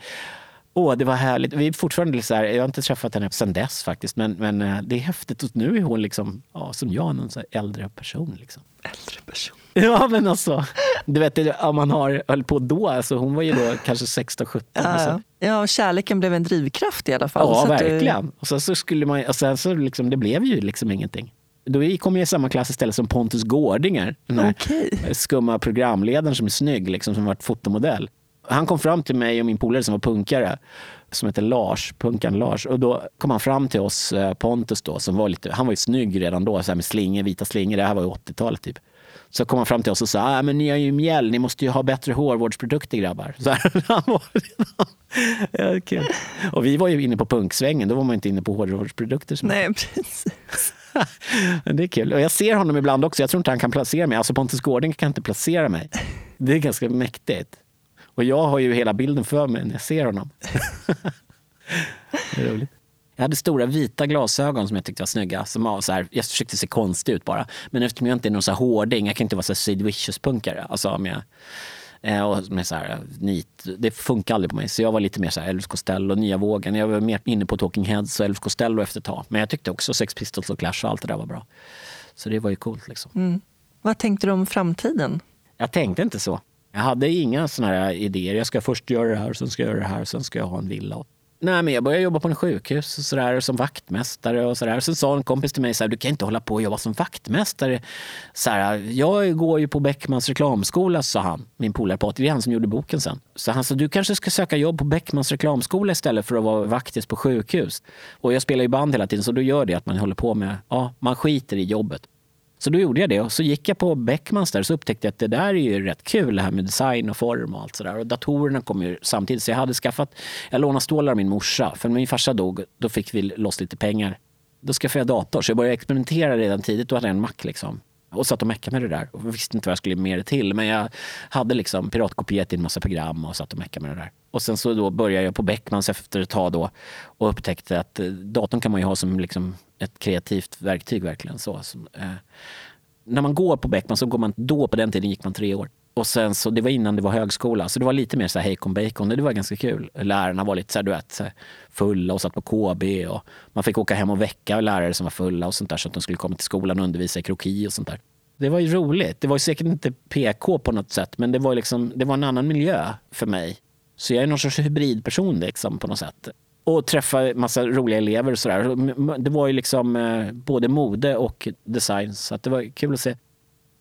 Åh, det var härligt. Vi är fortfarande så här, jag har inte träffat henne sen dess faktiskt. Men, men eh, det är häftigt. Och nu är hon liksom, ja, som jag, någon så äldre person. Liksom. Äldre person? Ja, men alltså. Du vet, om man har, höll på då, alltså, hon var ju då kanske 16, 17. Ja, alltså. ja, och kärleken blev en drivkraft i alla fall. Ja, verkligen. Du... Och sen så skulle man, och sen så liksom, det blev ju liksom ingenting. Då kom jag i samma klass istället som Pontus Gårdinger. Den här okay. skumma programledaren som är snygg, liksom, som varit fotomodell. Han kom fram till mig och min polare som var punkare, som heter Lars, punkan Lars. Och då kom han fram till oss, eh, Pontus då, som var lite, han var ju snygg redan då, så med slingor, vita slingor. Det här var ju 80-talet typ. Så kom han fram till oss och sa, ah, men ni har ju mjäll, ni måste ju ha bättre hårvårdsprodukter grabbar. Så ja, kul. Och vi var ju inne på punksvängen, då var man inte inne på hårvårdsprodukter. Nej, precis. det är kul. Och jag ser honom ibland också, jag tror inte han kan placera mig. Alltså Pontus Gårding kan inte placera mig. Det är ganska mäktigt. Och jag har ju hela bilden för mig när jag ser honom. det är roligt. Jag hade stora vita glasögon som jag tyckte var snygga. Som var så här, jag försökte se konstig ut bara. Men eftersom jag inte är någon så hårding, jag kan inte vara så Sid Vicious-punkare. Alltså om jag, Eh, och med så här, nit. Det funkar aldrig på mig. Så jag var lite mer så här Elvis Costello, Nya vågen. Jag var mer inne på Talking Heads och Elvis Costello efter ett tag. Men jag tyckte också Sex Pistols och Clash och allt det där var bra. Så det var ju coolt. Liksom. Mm. Vad tänkte du om framtiden? Jag tänkte inte så. Jag hade inga såna här idéer. Jag ska först göra det här, sen ska jag göra det här, sen ska jag ha en villa. Nej, men jag började jobba på en sjukhus och så där, som vaktmästare. och så där. Sen sa en kompis till mig så här, du kan inte hålla på och jobba som vaktmästare. Så här, jag går ju på Beckmans reklamskola, sa han, min polare Patrik. Det är han som gjorde boken sen. Så han sa, du kanske ska söka jobb på Beckmans reklamskola istället för att vara vaktis på sjukhus. Och jag spelar ju band hela tiden, så då gör det att man håller på med, ja, man skiter i jobbet. Så då gjorde jag det och så gick jag på Beckmans där och så upptäckte jag att det där är ju rätt kul det här med design och form och allt sådär. Och datorerna kom ju samtidigt så jag hade skaffat, jag lånade stålar av min morsa för när min farsa dog då fick vi loss lite pengar. Då skaffade jag dator så jag började experimentera redan tidigt, då hade jag en Mac liksom. Och satt och meckade med det där. Och visste inte vad jag skulle med det till. Men jag hade liksom piratkopierat in massa program och satt och meckade med det där. Och sen så då började jag på Beckmans efter ett tag då och upptäckte att eh, datorn kan man ju ha som liksom ett kreativt verktyg verkligen. Så, som, eh, när man går på Beckman så går man, då på den tiden gick man tre år. Och sen så, det var innan det var högskola, så det var lite mer så här hejkon bacon. Det var ganska kul. Lärarna var lite så här, du vet, fulla och satt på KB. Och man fick åka hem och väcka lärare som var fulla och sånt där så att de skulle komma till skolan och undervisa i kroki och sånt där. Det var ju roligt. Det var ju säkert inte PK på något sätt, men det var, liksom, det var en annan miljö för mig. Så jag är någon sorts hybridperson liksom, på något sätt och träffa massa roliga elever och sådär. Det var ju liksom eh, både mode och design så det var kul att se.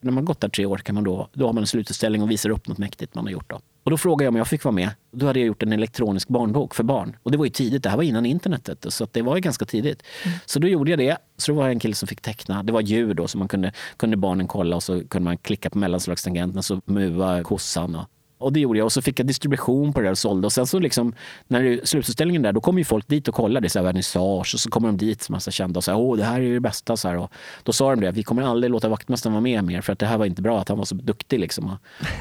När man gått där tre år kan man då, då har man en slututställning och visar upp något mäktigt man har gjort. Då. Och då frågade jag om jag fick vara med. Då hade jag gjort en elektronisk barnbok för barn. Och det var ju tidigt, det här var innan internetet. Så det var ju ganska tidigt. Mm. Så då gjorde jag det. Så det var en kille som fick teckna. Det var djur då, så man kunde, kunde barnen kolla och så kunde man klicka på mellanslagstangenten och så mua kossan. Och och det gjorde jag och så fick jag distribution på det där och sålde. Och sen så liksom, när det, slututställningen där, då kommer ju folk dit och kollar. Det är så här vernissage och så kommer de dit, massa kända och säger åh det här är det bästa. Så här, och då sa de det, vi kommer aldrig låta vaktmästaren vara med mer för att det här var inte bra att han var så duktig. Liksom.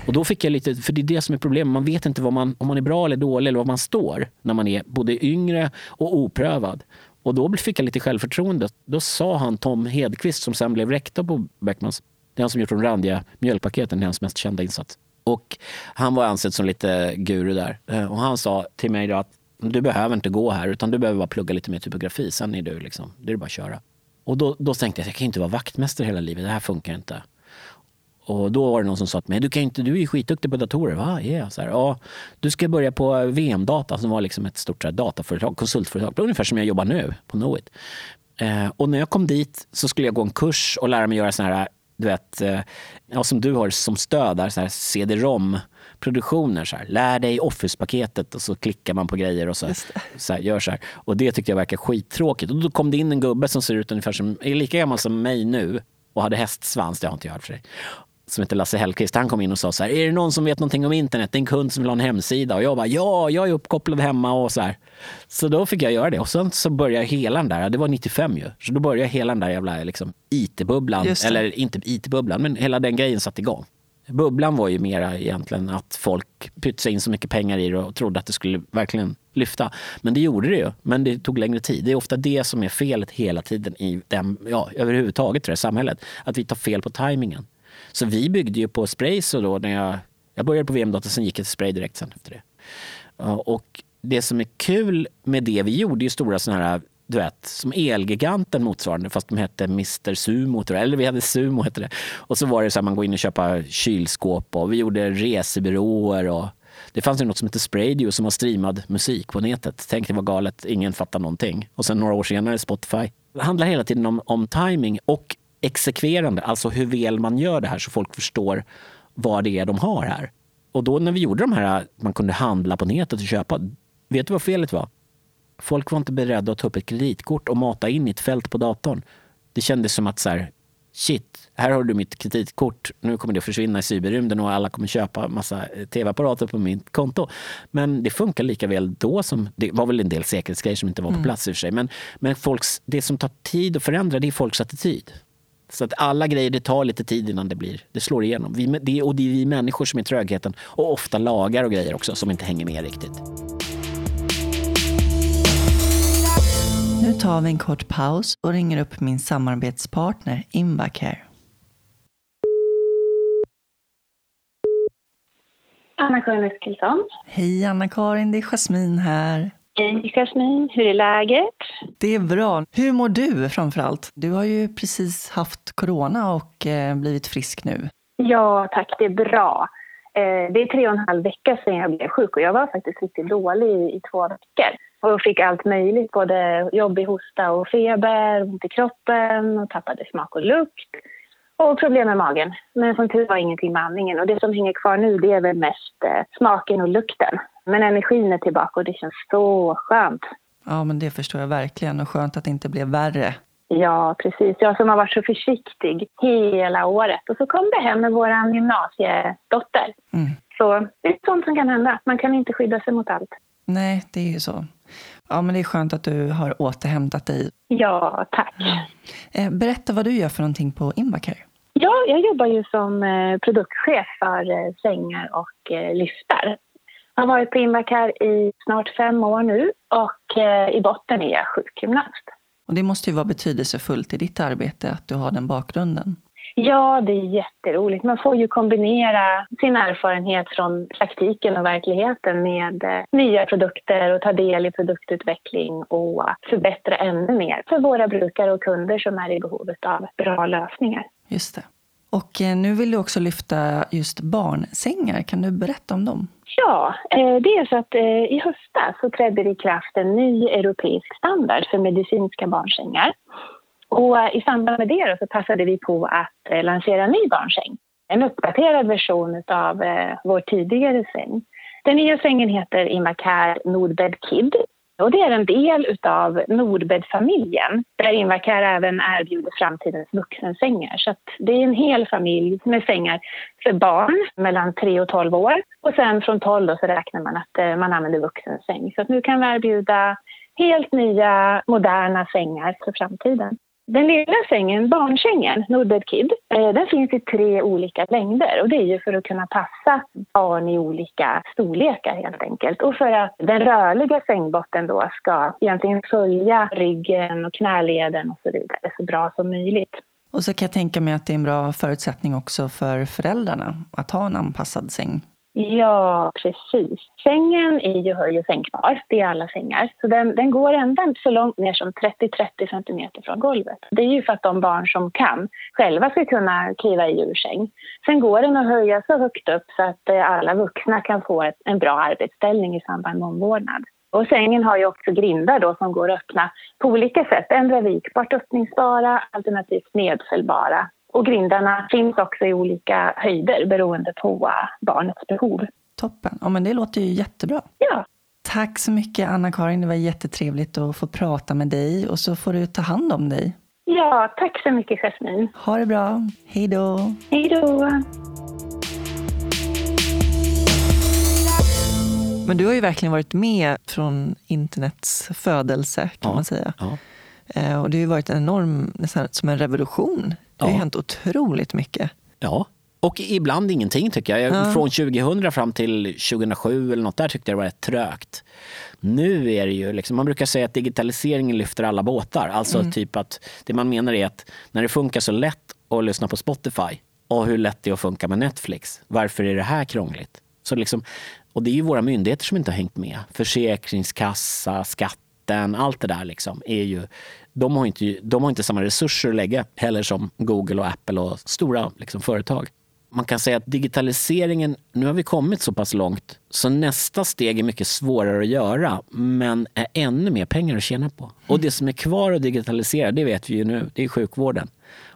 Och då fick jag lite, för det är det som är problemet, man vet inte vad man, om man är bra eller dålig eller var man står när man är både yngre och oprövad. Och då fick jag lite självförtroende. Då sa han Tom Hedqvist som sen blev rektor på Beckmans, det är han som gjort de randiga mjölkpaketen, det är hans mest kända insats. Och han var ansedd som lite guru där. Eh, och han sa till mig då att du behöver inte gå här utan du behöver bara plugga lite mer typografi. Sen är du liksom, det är bara att köra. Och då, då tänkte jag att jag kan inte vara vaktmästare hela livet. Det här funkar inte. Och då var det någon som sa till mig, du, kan inte, du är ju skitduktig på datorer. Va? Yeah. Så här, ja, du ska börja på VM-data som var liksom ett stort här, dataföretag, konsultföretag. Ungefär som jag jobbar nu på Knowit. Eh, och när jag kom dit så skulle jag gå en kurs och lära mig göra såna här du vet, eh, ja, som du har som stöd där, så här CD-ROM produktioner. Så här. Lär dig Office-paketet och så klickar man på grejer och så, så här, gör så här. Och det tyckte jag verkar skittråkigt. Och då kom det in en gubbe som ser ut ungefär som, är lika gammal som mig nu och hade hästsvans, det har inte jag hört för sig som heter Lasse Hellqvist, han kom in och sa så här, är det någon som vet någonting om internet? Det är en kund som vill ha en hemsida. Och jag bara, ja, jag är uppkopplad hemma och så här. Så då fick jag göra det. Och sen så började hela den där, det var 95 ju, så då började hela den där jävla liksom, IT-bubblan, eller inte IT-bubblan, men hela den grejen satte igång. Bubblan var ju mera egentligen att folk pytsade in så mycket pengar i det och trodde att det skulle verkligen lyfta. Men det gjorde det ju, men det tog längre tid. Det är ofta det som är felet hela tiden i den, ja, överhuvudtaget det här samhället. Att vi tar fel på tajmingen. Så vi byggde ju på spray så då när jag, jag började på VM-data, sen gick jag till spray direkt sen efter det. Och det som är kul med det vi gjorde, är stora sådana här du vet, som Elgiganten motsvarande, fast de hette Mr Sumo, eller vi hade Sumo hette det. Och så var det så här, man går in och köpa kylskåp och vi gjorde resebyråer och det fanns ju något som hette Spradio som var streamad musik på nätet. Tänk det var galet, ingen fattar någonting. Och sen några år senare Spotify. Det handlar hela tiden om, om timing och exekverande, alltså hur väl man gör det här så folk förstår vad det är de har här. Och då när vi gjorde de här, man kunde handla på nätet och köpa, vet du vad felet var? Folk var inte beredda att ta upp ett kreditkort och mata in i ett fält på datorn. Det kändes som att så här, shit, här har du mitt kreditkort, nu kommer det att försvinna i cyberrymden och alla kommer köpa massa eh, tv-apparater på mitt konto. Men det funkar lika väl då som, det var väl en del säkerhetsgrejer som inte var på mm. plats i och för sig, men, men folks, det som tar tid att förändra det är folks attityd. Så att alla grejer, det tar lite tid innan det blir, det slår igenom. Vi, det, och det är vi människor som är trögheten. Och ofta lagar och grejer också som inte hänger med riktigt. Nu tar vi en kort paus och ringer upp min samarbetspartner Invacare. Anna-Karin Eskilsson. Hej Anna-Karin, det är Jasmin här. Hej Jasmin, hur är läget? Det är bra. Hur mår du framför allt? Du har ju precis haft corona och eh, blivit frisk nu. Ja tack, det är bra. Eh, det är tre och en halv vecka sedan jag blev sjuk och jag var faktiskt riktigt dålig i två veckor. Och fick allt möjligt, både jobbig hosta och feber, ont i kroppen och tappade smak och lukt. Och problem med magen. Men som tur var ingenting med andningen. Och det som hänger kvar nu det är väl mest eh, smaken och lukten. Men energin är tillbaka och det känns så skönt. Ja, men det förstår jag verkligen. Och skönt att det inte blev värre. Ja, precis. Jag som har varit så försiktig hela året. Och så kom det hem med vår gymnasiedotter. Mm. Så det är sånt som kan hända. Man kan inte skydda sig mot allt. Nej, det är ju så. Ja, men det är skönt att du har återhämtat dig. Ja, tack. Eh, berätta vad du gör för någonting på Invacare. Ja, jag jobbar ju som eh, produktchef för eh, sängar och lyftar. Jag har varit på Invacare i snart fem år nu och i botten är jag sjukgymnast. Och det måste ju vara betydelsefullt i ditt arbete att du har den bakgrunden. Ja, det är jätteroligt. Man får ju kombinera sin erfarenhet från praktiken och verkligheten med eh, nya produkter och ta del i produktutveckling och förbättra ännu mer för våra brukare och kunder som är i behovet av bra lösningar. Just det. Och eh, nu vill du också lyfta just barnsängar. Kan du berätta om dem? Ja, eh, det är så att eh, i höstas så trädde det i kraft en ny europeisk standard för medicinska barnsängar. Och I samband med det så passade vi på att lansera en ny barnsäng. En uppdaterad version av vår tidigare säng. Den nya sängen heter Imacare Nordbed Kid och det är en del av Nordbed-familjen där Invacare även erbjuder framtidens vuxensängar. Så det är en hel familj med sängar för barn mellan 3 och 12 år. Och sen från 12 så räknar man att eh, man använder vuxensäng. Så nu kan vi erbjuda helt nya, moderna sängar för framtiden. Den lilla sängen, barnsängen, Nordbed Kid, eh, den finns i tre olika längder och det är ju för att kunna passa barn i olika storlekar helt enkelt. Och för att den rörliga sängbotten då ska egentligen följa ryggen och knäleden och så vidare så bra som möjligt. Och så kan jag tänka mig att det är en bra förutsättning också för föräldrarna att ha en anpassad säng. Ja, precis. Sängen är ju höj och sänkbar. Det är alla sängar. Så den, den går ända så långt ner som 30-30 centimeter från golvet. Det är ju för att de barn som kan själva ska kunna kliva i ur säng. Sen går den att höja så högt upp så att eh, alla vuxna kan få ett, en bra arbetsställning i samband med omvårdnad. Och sängen har ju också grindar då som går att öppna på olika sätt. Ändra vikbart öppningsbara, alternativt nedfällbara. Och grindarna finns också i olika höjder beroende på barnets behov. Toppen. Ja, men det låter ju jättebra. Ja. Tack så mycket Anna-Karin. Det var jättetrevligt att få prata med dig och så får du ta hand om dig. Ja, tack så mycket Jasmine. Ha det bra. Hej då. Hej då. Men du har ju verkligen varit med från internets födelse kan ja, man säga. Ja. Eh, och det har ju varit en enorm, nästan som en revolution det har ja. hänt otroligt mycket. Ja, och ibland ingenting tycker jag. Ja. Från 2000 fram till 2007 eller något där tyckte jag det var rätt trögt. Nu är det ju liksom, man brukar säga att digitaliseringen lyfter alla båtar. Alltså mm. typ att det man menar är att när det funkar så lätt att lyssna på Spotify och hur lätt det är att funka med Netflix. Varför är det här krångligt? Så liksom, och det är ju våra myndigheter som inte har hängt med. Försäkringskassa, skatten, allt det där liksom är ju de har, inte, de har inte samma resurser att lägga heller som Google och Apple och stora liksom, företag. Man kan säga att digitaliseringen, nu har vi kommit så pass långt så nästa steg är mycket svårare att göra men är ännu mer pengar att tjäna på. Och det som är kvar att digitalisera, det vet vi ju nu, det är sjukvården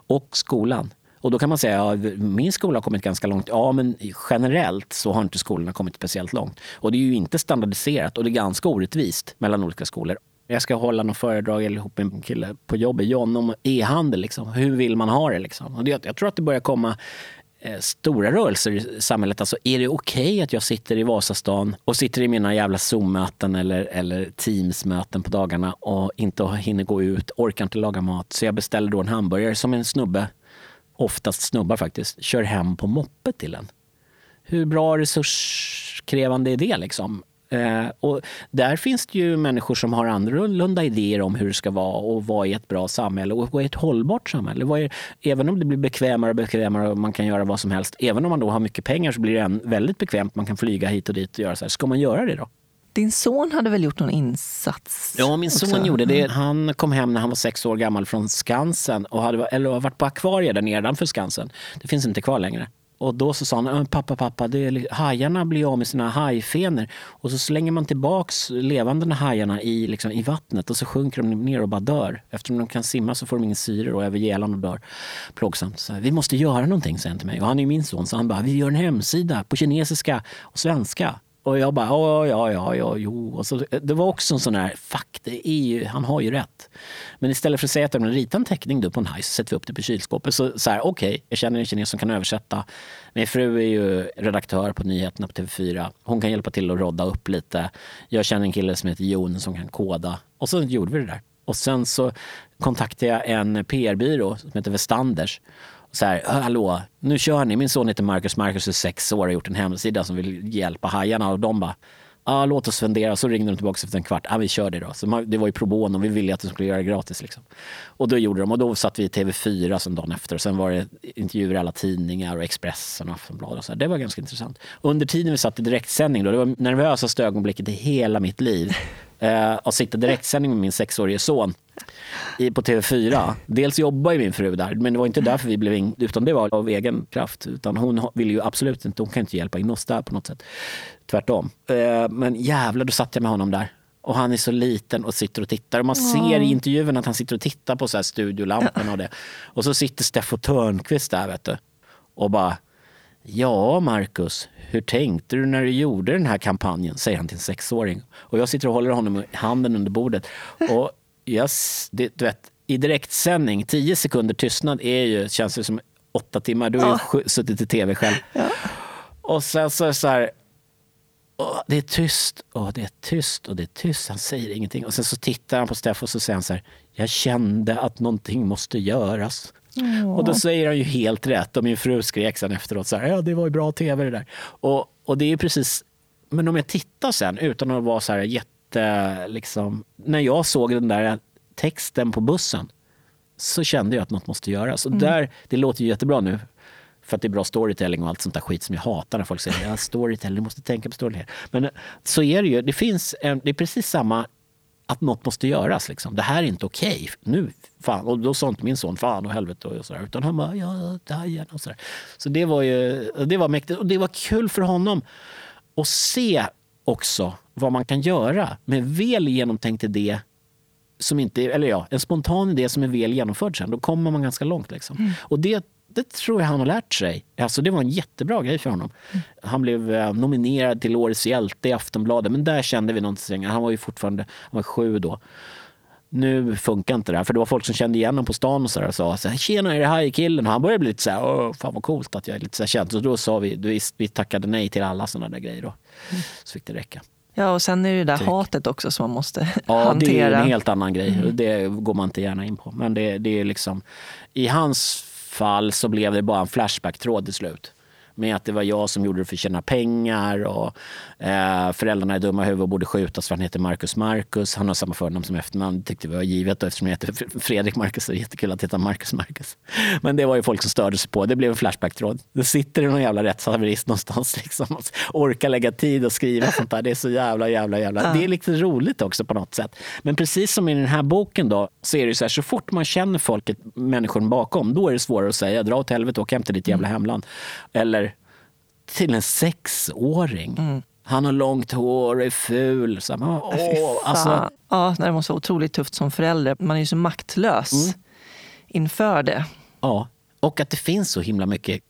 och skolan. Och då kan man säga att ja, min skola har kommit ganska långt. Ja, men generellt så har inte skolorna kommit speciellt långt. Och det är ju inte standardiserat och det är ganska orättvist mellan olika skolor. Jag ska hålla något föredrag ihop med en kille på jobbet, John, om e-handel. Liksom. Hur vill man ha det? Liksom? Och det, jag tror att det börjar komma eh, stora rörelser i samhället. Alltså, är det okej okay att jag sitter i Vasastan och sitter i mina jävla Zoom-möten eller, eller Teams-möten på dagarna och inte hinner gå ut, orkar inte laga mat. Så jag beställer då en hamburgare som en snubbe, oftast snubbar faktiskt, kör hem på moppet till en. Hur bra resurskrävande är det? Liksom? Eh, och där finns det ju människor som har annorlunda idéer om hur det ska vara och vad är ett bra samhälle och vad är ett hållbart samhälle. Är, även om det blir bekvämare och bekvämare och man kan göra vad som helst, även om man då har mycket pengar så blir det väldigt bekvämt. Man kan flyga hit och dit och göra så här. Ska man göra det då? Din son hade väl gjort någon insats? Ja, min son också? gjorde det. Mm. Han kom hem när han var sex år gammal från Skansen och hade eller varit på akvariet där nedanför Skansen. Det finns inte kvar längre. Och då så sa han, pappa, pappa, det är, hajarna blir av med sina hajfenor. Och så slänger man tillbaks levande hajarna i, liksom, i vattnet och så sjunker de ner och bara dör. Eftersom de kan simma så får de ingen syre och över gälan och dör. Plågsamt. Så, vi måste göra någonting, säger han till mig. Och han är ju min son, så han bara, vi gör en hemsida på kinesiska och svenska. Och jag bara, ja, ja, ja, ja, jo. Och så, eh, det var också en sån här, fuck, det är ju, han har ju rätt. Men istället för att säga att rita ritar en teckning du på en haj så sätter vi upp det på kylskåpet. Så, så här, okej, jag känner en kines som kan översätta. Min fru är ju redaktör på nyheterna på TV4. Hon kan hjälpa till att rodda upp lite. Jag känner en kille som heter Jon som kan koda. Och så gjorde vi det där. Och sen så kontaktade jag en PR-byrå som heter Westanders. Så här, hallå, nu kör ni. Min son heter Marcus. Marcus är sex år och har gjort en hemsida som vill hjälpa hajarna. Och de bara, ah, låt oss fundera. Så ringde de tillbaka efter en kvart. Ah, vi kör det då. Så man, det var ju pro bono. Vi ville att de skulle göra det gratis. Liksom. Och då gjorde de. Och då satt vi i TV4 sen dagen efter. Och sen var det intervjuer i alla tidningar och Expressen och Aftonbladet. Och så här. Det var ganska intressant. Under tiden vi satt i direktsändning, då, det var nervösaste ögonblicket i hela mitt liv. Eh, att sitta i direktsändning med min sexårige son i, på TV4. Dels jobbar ju min fru där, men det var inte därför vi blev in, utan det var av egen kraft. Utan hon ha- vill ju absolut inte, hon kan inte hjälpa in oss där på något sätt. Tvärtom. Eh, men jävlar, då satt jag med honom där. Och han är så liten och sitter och tittar. Och man ser i intervjun att han sitter och tittar på så här studiolamporna och det. Och så sitter Steffo Törnqvist där vet du. Och bara, ja Marcus, hur tänkte du när du gjorde den här kampanjen? Säger han till en sexåring. Och jag sitter och håller honom i handen under bordet. Och jag, s- det, du vet, i direktsändning, tio sekunder tystnad är ju, känns det som åtta timmar. Du har ju sju- suttit i tv själv. Och sen så är det så här, Åh, det är tyst, Åh, det är tyst och det är tyst. Han säger ingenting. Och sen så tittar han på Steffo och så säger han så här, jag kände att någonting måste göras. Och då säger han ju helt rätt. Och min fru skrek sen efteråt så här, ja det var ju bra tv det där. Och, och det är precis, men om jag tittar sen utan att vara så här jätte, liksom, när jag såg den där texten på bussen så kände jag att något måste göras. Och där, det låter ju jättebra nu för att det är bra storytelling och allt sånt där skit som jag hatar när folk säger ja, storytelling, du måste tänka på storytelling. Men eh, så är det ju. Det finns en, det är precis samma att något måste göras. Liksom. Det här är inte okej. Nu, fan. Och då sa inte min son fan och helvete och sådär. Utan han bara, ja, det här igen och sådär. Så det var ju, det var mäktigt. Och det var kul för honom att se också vad man kan göra med väl genomtänkt idé som inte, eller ja, en spontan idé som är väl genomförd sen, då kommer man ganska långt. Liksom. Och det, det tror jag han har lärt sig. Alltså, det var en jättebra grej för honom. Han blev eh, nominerad till Årets hjälte i Aftonbladet, men där kände vi någonting. Han var ju fortfarande han var sju då. Nu funkar inte det här, för det var folk som kände igen honom på stan och, så och sa så här, tjena är det hajkillen? Han började bli lite så här, Åh, fan vad coolt att jag är lite så känd. Så då sa vi, då, vi tackade nej till alla sådana där grejer då. Så fick det räcka. Ja, och sen är det ju det där hatet också som man måste Ja, hantera. det är en helt annan grej. Det går man inte gärna in på. Men det, det är liksom, i hans fall så blev det bara en Flashback-tråd till slut. Med att det var jag som gjorde det för att tjäna pengar och eh, föräldrarna är dumma i huvudet och borde skjutas för han heter Marcus Marcus. Han har samma förnamn som efternamn. Det tyckte vi var givet och eftersom jag heter Fredrik Marcus så är det jättekul att heta Marcus Marcus. Men det var ju folk som störde sig på. Det blev en Flashback-tråd. Det sitter någon jävla rättshaverist någonstans liksom och orkar lägga tid och skriva sånt där. Det är så jävla, jävla, jävla. Det är lite roligt också på något sätt. Men precis som i den här boken då så är det så här, så fort man känner folket, människan bakom, då är det svårare att säga dra åt helvete och åk hem till ditt jävla hemland. Eller till en sexåring. Han har långt hår och är ful. Så man, Fy åh, fan. alltså, ja, det måste vara otroligt tufft som förälder. Man är ju så maktlös Mm. inför det. ja. Och att det finns så himla mycket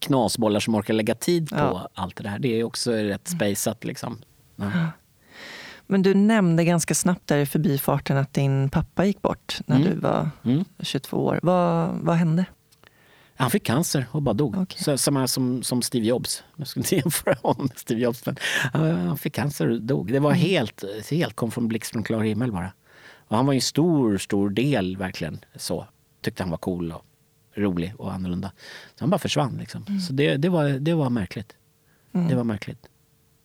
knasbollar som orkar lägga tid på Ja. allt det där. Det är också rätt spejsat. Liksom. Ja. Men du nämnde ganska snabbt där i förbifarten att din pappa gick bort när Mm. du var Mm. 22 år. Vad, vad hände? Han fick cancer och bara dog. Okej. Så, samma som, som Steve Jobs. Jag skulle inte jämföra honom med Steve Jobs. Men han fick cancer och dog. Det var helt, helt kom från blixt från klar himmel bara. Och han var en stor, stor del verkligen så. Tyckte han var cool och rolig och annorlunda. Så han bara försvann liksom. Så det, det, var, det var märkligt. Det var märkligt.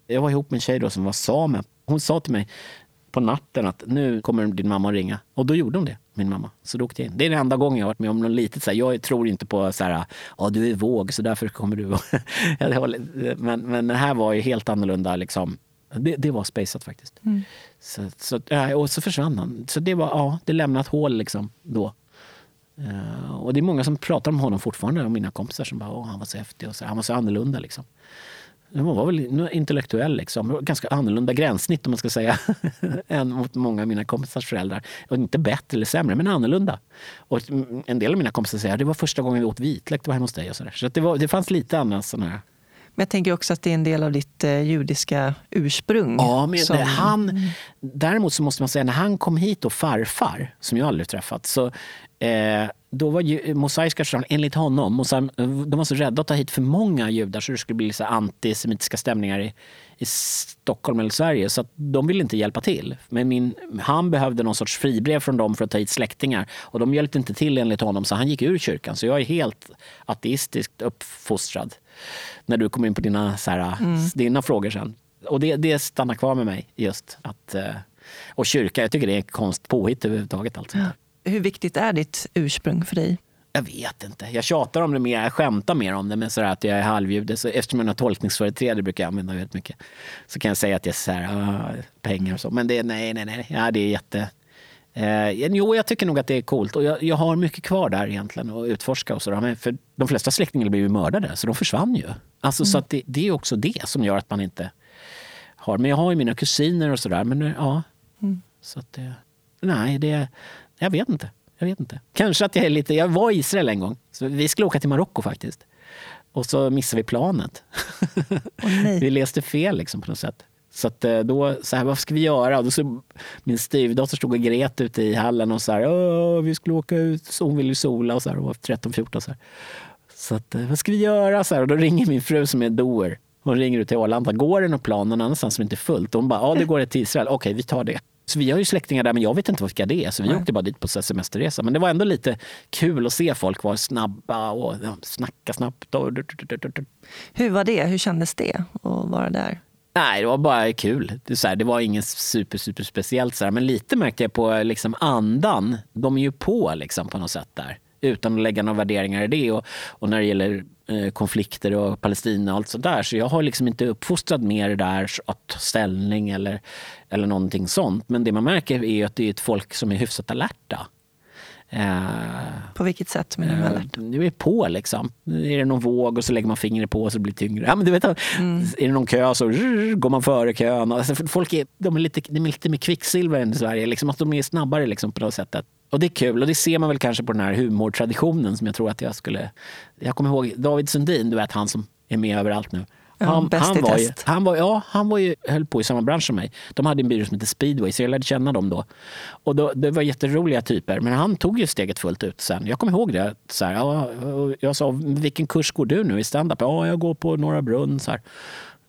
Jag var ihop med en tjej då som var same. Hon sa till mig på natten att nu kommer din mamma att ringa. Och då gjorde hon det, min mamma. Så då åkte jag in. Det är den enda gången jag har varit med om något litet så här, Jag tror inte på så här, ja du är våg så därför kommer du. men, men det här var ju helt annorlunda liksom. Det, det var spacet faktiskt. Mm. Så, så, och så försvann han. Så det var, ja, det lämnade ett hål liksom då. Uh, och det är många som pratar om honom fortfarande, om mina kompisar som bara, han var så häftig och så, han var så annorlunda liksom. Han var väl intellektuell, liksom. ganska annorlunda gränssnitt om man ska säga, än mot många av mina kompisars föräldrar. Och inte bättre eller sämre, men annorlunda. Och en del av mina kompisar säger att det var första gången vi åt vitlök, det var hemma hos dig. Och så där. så det, var, det fanns lite annat sån här men jag tänker också att det är en del av ditt eh, judiska ursprung. Ja, men som... han, däremot så måste man säga när han kom hit och farfar, som jag aldrig träffat, så eh, då var ju, mosaiska församlingen, enligt honom, mosaim, de var så rädda att ta hit för många judar så det skulle bli så antisemitiska stämningar i, i Stockholm eller Sverige. Så de ville inte hjälpa till. Men min, han behövde någon sorts fribrev från dem för att ta hit släktingar. Och de hjälpte inte till enligt honom så han gick ur kyrkan. Så jag är helt ateistiskt uppfostrad. När du kom in på dina, så här, mm. dina frågor sen. Och det, det stannar kvar med mig just att eh, och kyrka, jag tycker det är konst påhitt överhuvudtaget. Allt sånt där. Hur viktigt är ditt ursprung för dig? Jag vet inte. Jag tjatar om det mer, jag skämtar mer om det. Men sådär att jag är halvjude, så eftersom jag har tolkningsföreträde brukar jag använda väldigt mycket. Så kan jag säga att jag är så här, pengar och så. Men det, nej, nej, nej. Ja, det är jätte... Eh, jo, jag tycker nog att det är coolt. Och jag, jag har mycket kvar där egentligen att utforska. Och sådär. Men för de flesta släktingar blev ju mördade, så de försvann ju. Alltså, mm. Så att det, det, är också det som gör att man inte har... Men jag har ju mina kusiner och sådär. Men ja, mm. så att det... Nej, det... Jag vet inte. Jag vet inte. Kanske att jag är lite... Jag var i Israel en gång. Så vi skulle åka till Marocko faktiskt. Och så missade vi planet. Oh, vi läste fel liksom på något sätt. Så att eh, då, så här, vad ska vi göra? Och då så, min styvdotter stod och grät ute i hallen och så här, vi skulle åka ut, så hon ville sola och så här, och var 13-14 så här. Så att, eh, vad ska vi göra? Så här, och då ringer min fru som är doer. Hon ringer ut till Arlanda. Går det något plan någon annanstans som inte är fullt? Och hon bara, ja det går ett till Israel. Okej, vi tar det. Så vi har ju släktingar där, men jag vet inte vilka det är. Så vi Nej. åkte bara dit på semesterresa. Men det var ändå lite kul att se folk vara snabba och snacka snabbt. Hur var det? Hur kändes det att vara där? Nej, det var bara kul. Det, så här, det var inget super, super speciellt. Så här. Men lite märkte jag på liksom, andan. De är ju på liksom, på något sätt där. Utan att lägga några värderingar i det. Och, och när det gäller eh, konflikter och Palestina och allt sådär. Så jag har liksom inte uppfostrat mer där att ta ställning eller, eller någonting sånt. Men det man märker är att det är ett folk som är hyfsat alerta. Eh, på vilket sätt menar du eh, alerta? Det är på liksom. Är det någon våg och så lägger man fingret på så det blir tyngre. Ja, men du vet, mm. Är det någon kö så rrr, går man före kön. Alltså, folk är, de är lite, de är lite mer kvicksilver än i Sverige. Liksom, att de är snabbare liksom, på något sätt. Och det är kul och det ser man väl kanske på den här humortraditionen som jag tror att jag skulle... Jag kommer ihåg David Sundin, du vet han som är med överallt nu. Han, ja, han, var ju, han, var, ja, han var ju, höll på i samma bransch som mig. De hade en byrå som hette Speedway, så jag lärde känna dem då. Och då, det var jätteroliga typer, men han tog ju steget fullt ut sen. Jag kommer ihåg det. Så här, ja, jag sa, vilken kurs går du nu i standup? Ja, jag går på Norra Brunn. Så här.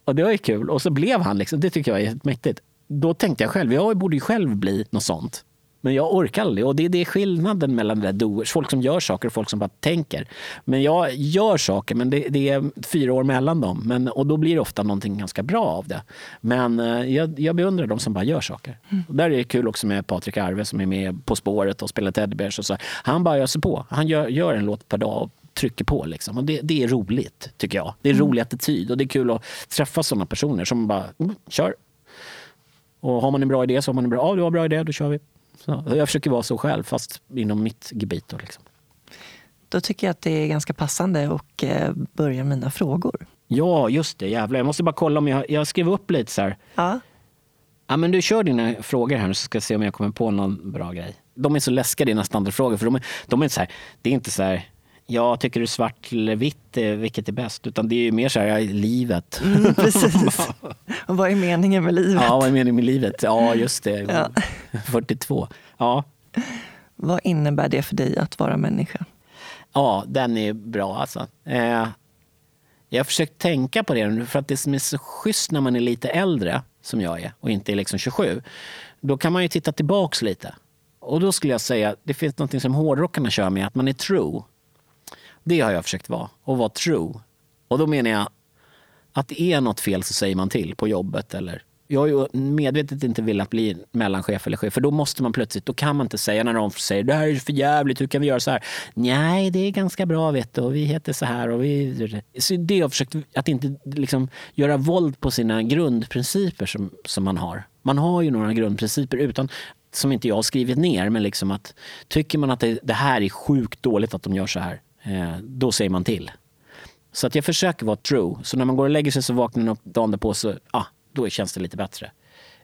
Och det var ju kul. Och så blev han, liksom, det tycker jag är mäktigt. Då tänkte jag själv, jag borde ju själv bli något sånt. Men jag orkar aldrig. Och det är det skillnaden mellan det doers, folk som gör saker och folk som bara tänker. Men jag gör saker, men det, det är fyra år mellan dem. Men, och då blir det ofta någonting ganska bra av det. Men eh, jag, jag beundrar de som bara gör saker. Mm. Och där är det kul också med Patrik Arve som är med På spåret och spelar Teddybears. Och så. Han bara öser på. Han gör, gör en låt per dag och trycker på. Liksom. Och det, det är roligt, tycker jag. Det är en mm. rolig attityd och det är kul att träffa sådana personer som bara, mm, kör. Och har man en bra idé så har man en bra, ja du har en bra idé, då kör vi. Så jag försöker vara så själv, fast inom mitt gebit. Då, liksom. då tycker jag att det är ganska passande att eh, börja mina frågor. Ja, just det. Jävlar. Jag måste bara kolla om jag, jag skrev upp lite så här. Ja. Ja, men du kör dina frågor här så ska jag se om jag kommer på någon bra grej. De är så läskiga dina standardfrågor. För de är, de är så här, det är inte så här, jag tycker du svart eller vitt, vilket är bäst? Utan det är mer så här, livet. Mm, precis. Och vad är meningen med livet? Ja, vad är meningen med livet? Ja, just det. Ja. 42. Ja. Vad innebär det för dig att vara människa? Ja, den är bra alltså. Eh, jag har försökt tänka på det, för att det som är så schysst när man är lite äldre, som jag är, och inte är liksom 27, då kan man ju titta tillbaks lite. Och då skulle jag säga, det finns något som hårdrockarna kör med, att man är true. Det har jag försökt vara, och vara true. Och då menar jag att det är något fel så säger man till på jobbet eller jag har ju medvetet inte velat bli mellanchef eller chef för då måste man plötsligt, då kan man inte säga när någon säger det här är för jävligt, hur kan vi göra så här? Nej, det är ganska bra vet du och vi heter så här och vi... Så det har jag försökt att inte liksom göra våld på sina grundprinciper som, som man har. Man har ju några grundprinciper utan som inte jag har skrivit ner, men liksom att tycker man att det, det här är sjukt dåligt att de gör så här, då säger man till. Så att jag försöker vara true. Så när man går och lägger sig så vaknar man upp dagen på så ah, då känns det lite bättre.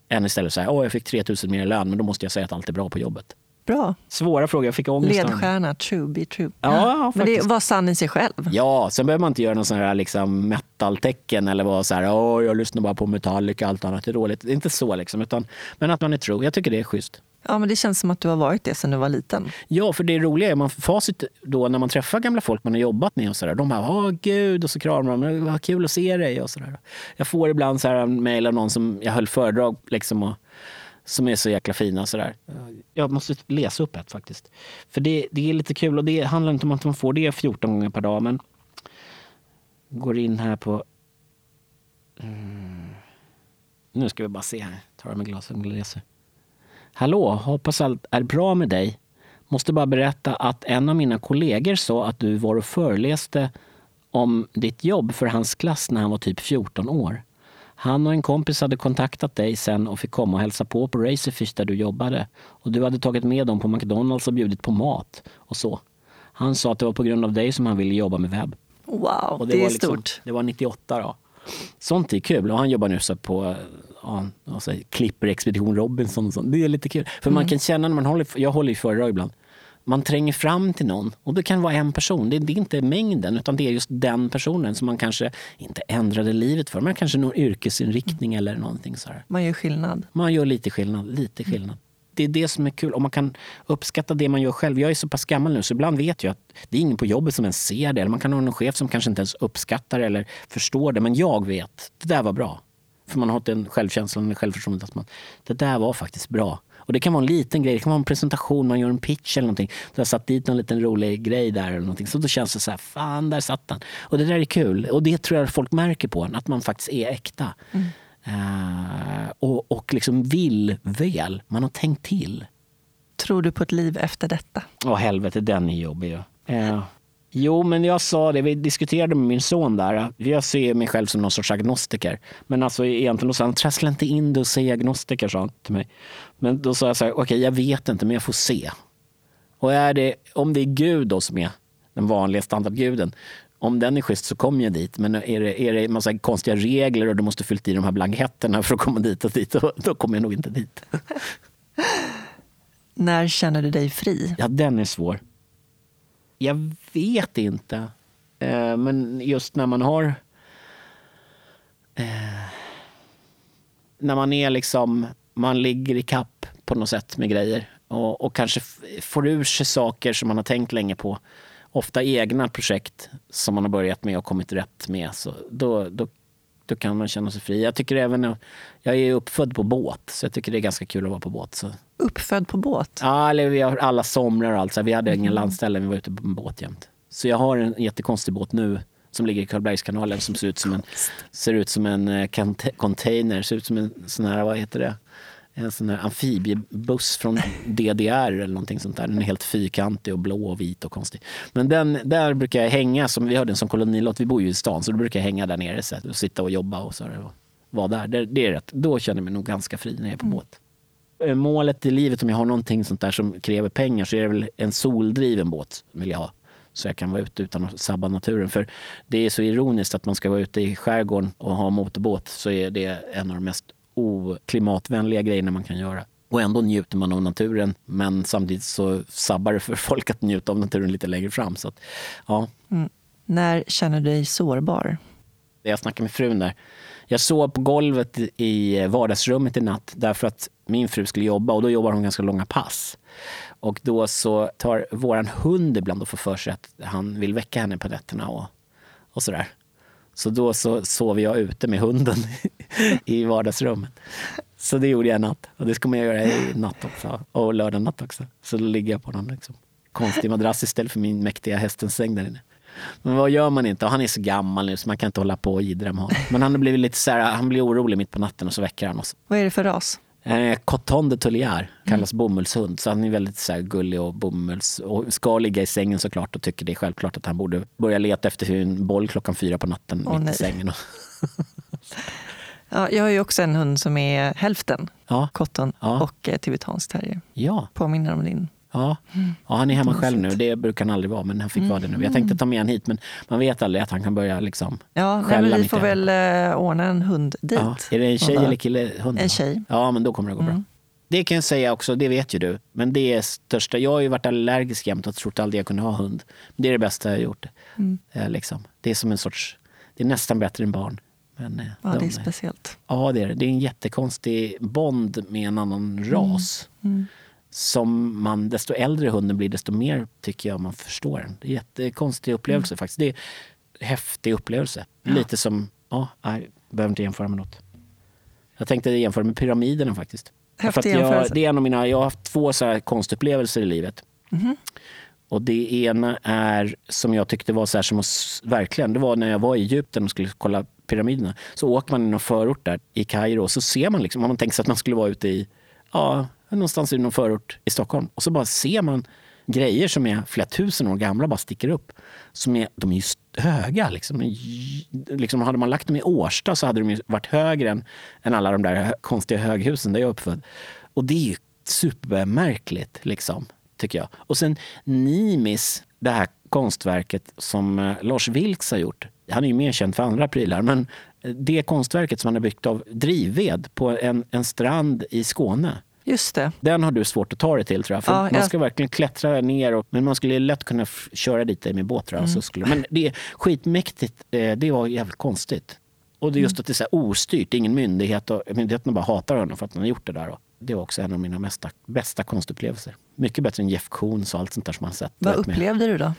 Än istället så här, åh jag fick 3000 mer i lön men då måste jag säga att allt är bra på jobbet. Bra. Svåra frågor, jag fick ångest. Ledstjärna, true, be true. Ja, ja Men det var sann i sig själv. Ja, sen behöver man inte göra någon sån här liksom metal-tecken eller vara så här, åh jag lyssnar bara på Metallica, allt annat är dåligt. Det är inte så liksom, utan, men att man är true. Jag tycker det är schysst. Ja, men det känns som att du har varit det sedan du var liten. Ja, för det roliga är man facit då när man träffar gamla folk man har jobbat med och sådär. De bara, åh gud, och så kramar de. Vad kul att se dig och sådär. Jag får ibland så här mejl av någon som jag höll föredrag liksom och, som är så jäkla fina. Sådär. Jag måste läsa upp ett faktiskt. För det, det är lite kul och det handlar inte om att man får det 14 gånger per dag. Men går in här på... Mm. Nu ska vi bara se här. Tar det med glasögon och läser. Hallå, hoppas allt är bra med dig. Måste bara berätta att en av mina kollegor sa att du var och föreläste om ditt jobb för hans klass när han var typ 14 år. Han och en kompis hade kontaktat dig sen och fick komma och hälsa på på Razorfish där du jobbade. Och du hade tagit med dem på McDonalds och bjudit på mat och så. Han sa att det var på grund av dig som han ville jobba med webb. Wow, det, det, är liksom, stort. Det var 98 då. Sånt är kul och han jobbar nu så på ja, alltså, klipper Expedition Robinson och sånt. Det är lite kul. För mm. man kan känna när man håller, jag håller i föredrag ibland, man tränger fram till någon och det kan vara en person. Det, det, är inte mängden utan det är just den personen som man kanske inte ändrade livet för. Man kanske någon yrkesinriktning mm. eller någonting så här. Man gör skillnad. Man gör lite skillnad. Lite mm. skillnad. Mm. Det är det som är kul. Om man kan uppskatta det man gör själv. Jag är så pass gammal nu så ibland vet jag att det är ingen på jobbet som ens ser det. Eller man kan ha någon chef som kanske inte ens uppskattar eller förstår det. Men jag vet, det där var bra. För man har inte en självkänsla eller självförtroende att man, det där var faktiskt bra. Och det kan vara en liten grej, det kan vara en presentation, man gör en pitch eller någonting. Du har satt dit någon liten rolig grej där eller någonting. Så då känns det så här, fan där satt den. Och det där är kul. Och det tror jag folk märker på en, att man faktiskt är äkta. Mm. Uh, och, och liksom vill väl. Man har tänkt till. Tror du på ett liv efter detta? Åh helvete, den är jobbig ju. Uh, Jo, men jag sa det, vi diskuterade med min son där. Jag ser mig själv som någon sorts agnostiker. Men alltså egentligen, sa han, trassla inte in det och säg agnostiker, sa han till mig. Men då sa jag så här, okej, okay, jag vet inte, men jag får se. Och är det, om det är Gud då som är den vanliga standardguden, om den är schysst så kommer jag dit. Men är det, är det massa konstiga regler och du måste fyllt i de här blanketterna för att komma dit och dit, då, då kommer jag nog inte dit. När känner du dig fri? Ja, den är svår. Jag vet inte. Eh, men just när man har... Eh, när man är liksom... Man ligger i kapp på något sätt med grejer och, och kanske får ur sig saker som man har tänkt länge på. Ofta egna projekt som man har börjat med och kommit rätt med. Så då, då, då kan man känna sig fri. Jag tycker även... Jag är uppfödd på båt, så jag tycker det är ganska kul att vara på båt. Så. Uppfödd på båt? Ja, eller vi har alla somrar och allt. Så vi hade mm. ingen landställe, vi var ute på en båt jämt. Så jag har en jättekonstig båt nu som ligger i Karlbergskanalen som ser ut som en, ser ut som en uh, container, ser ut som en sån här, vad heter det? En sån här amfibiebuss från DDR eller någonting sånt där. Den är helt fyrkantig och blå och vit och konstig. Men den, där brukar jag hänga, som vi har den som kolonilott, vi bor ju i stan, så då brukar jag hänga där nere så och sitta och jobba och så och vara där. Det, det, är rätt. Då känner jag mig nog ganska fri när jag är på mm. båt. Eh, målet i livet, om jag har någonting sånt där som kräver pengar, så är det väl en soldriven båt vill jag ha så jag kan vara ute utan att sabba naturen. För det är så ironiskt att man ska vara ute i skärgården och ha motorbåt så är det en av de mest oklimatvänliga grejerna man kan göra. Och ändå njuter man av naturen men samtidigt så sabbar det för folk att njuta av naturen lite längre fram. Så att, ja. Mm. När känner du dig sårbar? Jag snackade med frun där. Jag sov på golvet i vardagsrummet i natt därför att min fru skulle jobba och då jobbar hon ganska långa pass. Och då så tar våran hund ibland och får för sig att han vill väcka henne på nätterna och, och sådär. Så då så sover jag ute med hunden i vardagsrummet. Så det gjorde jag i natt. Och det ska man göra i natt också. Och lördag natt också. Så då ligger jag på någon liksom, konstig madrass istället för min mäktiga hästens säng där inne. Men vad gör man inte? Och han är så gammal nu så man kan inte hålla på och idra med honom. Men han har blivit lite så här, han blir orolig mitt på natten och så väcker han oss. Vad är det för ras? Eh, Coton de Tullier kallas mm. bomullshund. Så han är väldigt så här, gullig och bomulls och ska ligga i sängen såklart och tycker det är självklart att han borde börja leta efter en boll klockan fyra på natten oh, mitt nej. i sängen. ja, jag har ju också en hund som är hälften ja. Cotton ja. och eh, tibetansk terrier. Ja. Påminner om din. Ja. ja, han är hemma själv nu. Det brukar han aldrig vara, men han fick mm. vara det nu. Jag tänkte ta med honom hit, men man vet aldrig att han kan börja liksom Ja, nej, vi får väl uh, ordna en hund dit. Ja. Är det en tjej eller kille? Hund? En tjej. Ja, men då kommer det gå mm. bra. Det kan jag säga också, det vet ju du. Men det är största. Jag har ju varit allergisk jämt och trott aldrig jag kunde ha hund. Det är det bästa jag har gjort. Mm. Eh, liksom. Det är som en sorts, det är nästan bättre än barn. Men, eh, ja, de, det är speciellt. Ja, det är det. Det är en jättekonstig bond med en annan ras. Mm. Som man, desto äldre hunden blir, desto mer tycker jag man förstår den. Det är en jättekonstig upplevelse mm. faktiskt. Det är en häftig upplevelse. Ja. Lite som, ja, jag behöver inte jämföra med något. Jag tänkte jämföra med pyramiderna faktiskt. Häftig jag, det är en av mina, jag har haft två så här konstupplevelser i livet. Mm. Och det ena är som jag tyckte var så här som att, verkligen, det var när jag var i Egypten och skulle kolla pyramiderna. Så åker man i någon förort där i Kairo och så ser man liksom, om man tänker sig att man skulle vara ute i, ja, någonstans i någon förort i Stockholm. Och så bara ser man grejer som är flera tusen år gamla bara sticker upp. Som är, de är ju höga. Liksom. Liksom, hade man lagt dem i Årsta så hade de varit högre än, än alla de där konstiga höghusen där jag är uppfödd. Och det är ju supermärkligt, liksom, tycker jag. Och sen Nimis, det här konstverket som eh, Lars Vilks har gjort. Han är ju mer känd för andra prylar, men eh, det konstverket som han har byggt av drivved på en, en strand i Skåne Just det. Den har du svårt att ta dig till tror jag. För ja, man ska verkligen klättra ner. Och, men man skulle lätt kunna köra dit med båt tror jag. Mm. Så skulle, men det är skitmäktigt. Eh, det var jävligt konstigt. Och det är just mm. att det är så ostyrt. Ingen myndighet. Och, myndigheterna bara hatar honom för att han har gjort det där. Och det var också en av mina mesta, bästa konstupplevelser. Mycket bättre än Jeff Koons och allt sånt där som man sett. Vad upplevde med. du då?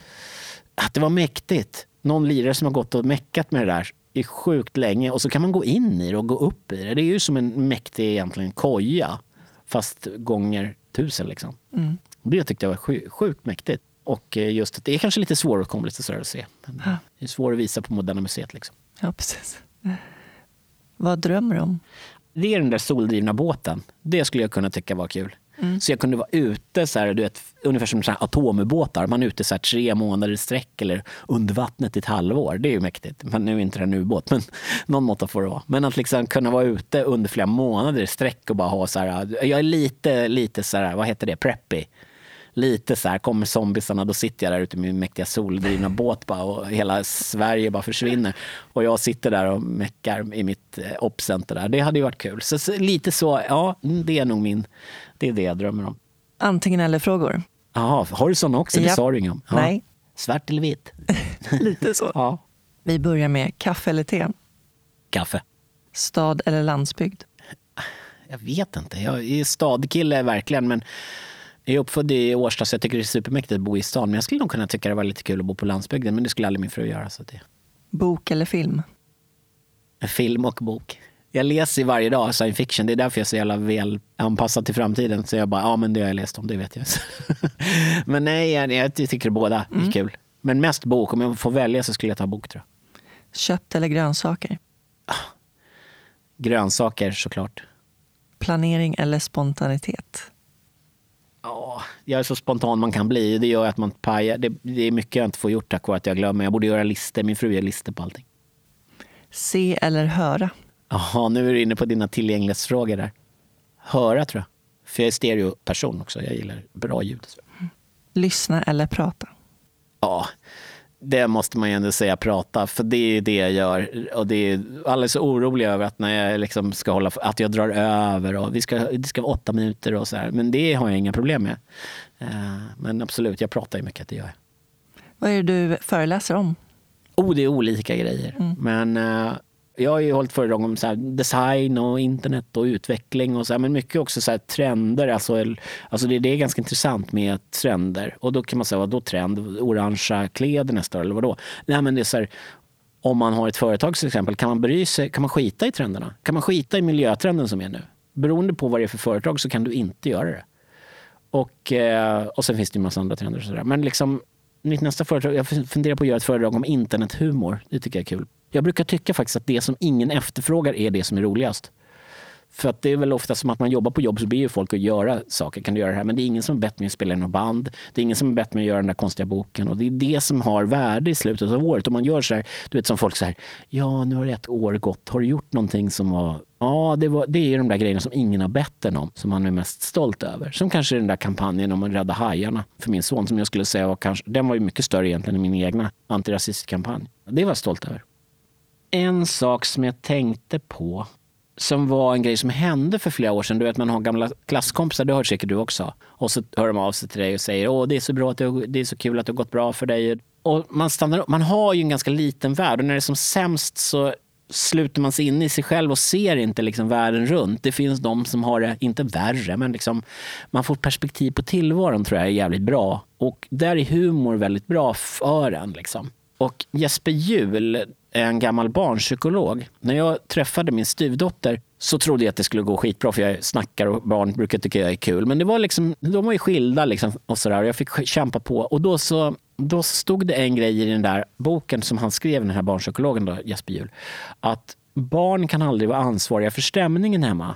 Att det var mäktigt. Någon lirare som har gått och meckat med det där i sjukt länge och så kan man gå in i det och gå upp i det. Det är ju som en mäktig egentligen koja fast gånger tusen. Liksom. Mm. Det tyckte jag var sjuk, sjukt mäktigt. Och eh, just att det är kanske lite svåråtkomligt att se. Men ja. Det är svårt att visa på Moderna Museet. Liksom. Ja, precis. Vad drömmer du om? Det är den där soldrivna båten. Det skulle jag kunna tycka var kul. Mm. Så jag kunde vara ute, så här, du vet, ungefär som så här atomubåtar. Man är ute så här, tre månader i sträck eller under vattnet i ett halvår. Det är ju mäktigt. Men nu är inte det en ubåt, men någon måtta får det vara. Men att liksom kunna vara ute under flera månader i sträck och bara ha så här, jag är lite, lite så här, vad heter det, preppy lite så här, kommer zombisarna, då sitter jag där ute med min mäktiga soldrivna båt bara och hela Sverige bara försvinner. Och jag sitter där och meckar i mitt eh, opcenter där. Det hade ju varit kul. Så, så, lite så, ja, det är nog min, det är det jag drömmer om. Antingen eller-frågor? Jaha, har du såna också? Det sa du inget om. Ja. Nej. Svart eller vitt? lite så. ja. Vi börjar med kaffe eller te? Kaffe. Stad eller landsbygd? Jag vet inte. Jag är stadkille verkligen, men jag är uppfödd i Årsta så jag tycker det är supermäktigt att bo i stan. Men jag skulle nog kunna tycka det var lite kul att bo på landsbygden. Men det skulle aldrig min fru göra. Så det... Bok eller film? Film och bok. Jag läser varje dag science fiction. Det är därför jag är så jävla väl anpassad till framtiden. Så jag bara, ja men det har jag läst om, det vet jag. men nej, jag, jag tycker båda är mm. kul. Men mest bok. Om jag får välja så skulle jag ta bok tror jag. Kött eller grönsaker? Grönsaker såklart. Planering eller spontanitet? Ja, jag är så spontan man kan bli. Det gör att man pajar. Det, det är mycket jag inte får gjort tack vare att jag glömmer. Jag borde göra listor. Min fru gör listor på allting. Se eller höra? Jaha, nu är du inne på dina tillgänglighetsfrågor där. Höra tror jag. För jag är stereoperson också. Jag gillar bra ljud. Lyssna eller prata? Ja, det måste man ju ändå säga prata, för det är det jag gör. Och det är, alla är så oroliga över att, när jag liksom ska hålla, att jag drar över och vi ska, det ska vara åtta minuter och så här. Men det har jag inga problem med. Eh, men absolut, jag pratar ju mycket, det gör jag. Vad är det du föreläser om? Oh, det är olika grejer. Mm. Men uh, jag har ju hållit föredrag om så design och internet och utveckling och så här, men mycket också så trender. Alltså, alltså det, det, är ganska intressant med trender. Och då kan man säga, vadå trend? Orangea kläder nästa år eller vadå? Nej, men det är så här, om man har ett företag till exempel, kan man bry sig, kan man skita i trenderna? Kan man skita i miljötrenden som är nu? Beroende på vad det är för företag så kan du inte göra det. Och, eh, och sen finns det ju massa andra trender. Och så där. Men liksom, mitt nästa företag, jag funderar på att göra ett föredrag om internethumor. Det tycker jag är kul. Jag brukar tycka faktiskt att det som ingen efterfrågar är det som är roligast. För att det är väl ofta som att man jobbar på jobb så ber ju folk att göra saker. Kan du göra det här? Men det är ingen som är bett mig att spela i något band. Det är ingen som är bett mig att göra den där konstiga boken. Och det är det som har värde i slutet av året. Om man gör så här, du vet som folk säger, ja nu har ett år gått. Har du gjort någonting som var Ja, det, var, det är de där grejerna som ingen har bett en om, som man är mest stolt över. Som kanske den där kampanjen om att rädda hajarna för min son, som jag skulle säga var kanske, den var ju mycket större egentligen än min egna antirasistkampanj. Det var jag stolt över. En sak som jag tänkte på som var en grej som hände för flera år sedan. Du vet, man har gamla klasskompisar, det har säkert du också. Och så hör de av sig till dig och säger åh det är så bra, att det, det är så kul att det har gått bra för dig. Och man, stannar, man har ju en ganska liten värld och när det är som sämst så sluter man sig in i sig själv och ser inte liksom världen runt. Det finns de som har det, inte värre, men liksom, man får perspektiv på tillvaron tror jag är jävligt bra. Och där är humor väldigt bra för en. Liksom. Och Jesper Juhl en gammal barnpsykolog. När jag träffade min styvdotter så trodde jag att det skulle gå skitbra för jag snackar och barn brukar tycka jag är kul. Men det var liksom, de var ju skilda liksom och sådär. Jag fick kämpa på. Och då så då stod det en grej i den där boken som han skrev, den här barnpsykologen då, Jesper Juhl, att barn kan aldrig vara ansvariga för stämningen hemma.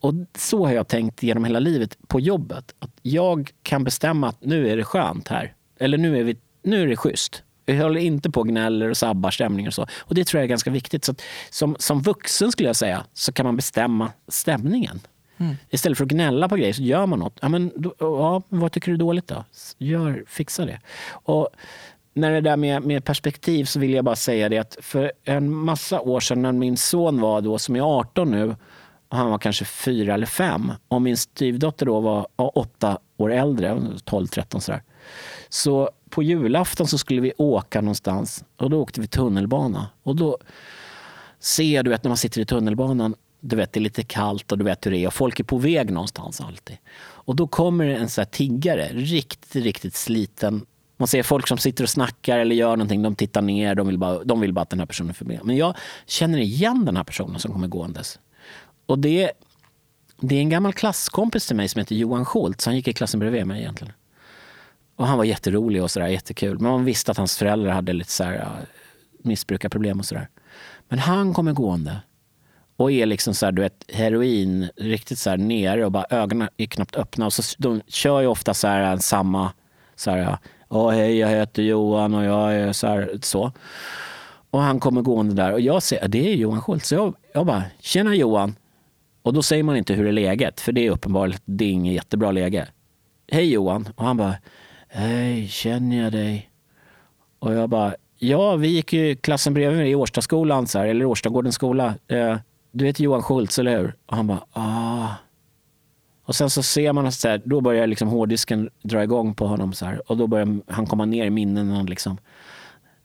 Och så har jag tänkt genom hela livet på jobbet. Att jag kan bestämma att nu är det skönt här. Eller nu är, vi, nu är det schysst. Jag håller inte på och gnäller och sabbar stämningar och så. Och det tror jag är ganska viktigt. Så som, som vuxen skulle jag säga, så kan man bestämma stämningen. Mm. Istället för att gnälla på grejer så gör man något. Ja, men, ja, vad tycker du är dåligt då? Gör, fixa det. Och när det där med, med perspektiv så vill jag bara säga det att för en massa år sedan när min son var då, som är 18 nu, och han var kanske fyra eller fem och min styvdotter då var åtta år äldre, 12-13 sådär. Så på julafton så skulle vi åka någonstans och då åkte vi tunnelbana. Och då ser du vet när man sitter i tunnelbanan du vet, det är lite kallt och du vet hur det är. Och folk är på väg någonstans alltid. Och då kommer en så här tiggare, riktigt, riktigt sliten. Man ser folk som sitter och snackar eller gör någonting. De tittar ner, de vill bara, de vill bara att den här personen är förbi. Men jag känner igen den här personen som kommer gåendes. Och det, det är en gammal klasskompis till mig som heter Johan Schultz. Han gick i klassen bredvid mig egentligen. Och han var jätterolig och sådär, jättekul. Men man visste att hans föräldrar hade lite så här, missbrukarproblem och sådär. Men han kommer gående och är liksom så här, du vet, heroin, riktigt så här nere och bara ögonen är knappt öppna. Och så, de kör ju ofta så här, samma, så här, ja hej jag heter Johan och jag är så här, så. Och han kommer gående där och jag säger, det är Johan Schultz. Så jag, jag bara, tjena Johan. Och då säger man inte hur är läget, för det är uppenbarligen det är inget jättebra läge. Hej Johan. Och han bara, hej, känner jag dig? Och jag bara, ja, vi gick ju klassen bredvid mig i Årstaskolan, så här, eller Årstagårdens skola. Eh, du heter Johan Schultz, eller hur? Och han bara, ah. Och sen så ser man att då börjar liksom hårddisken dra igång på honom. Så här, och då börjar han komma ner i minnen. Liksom,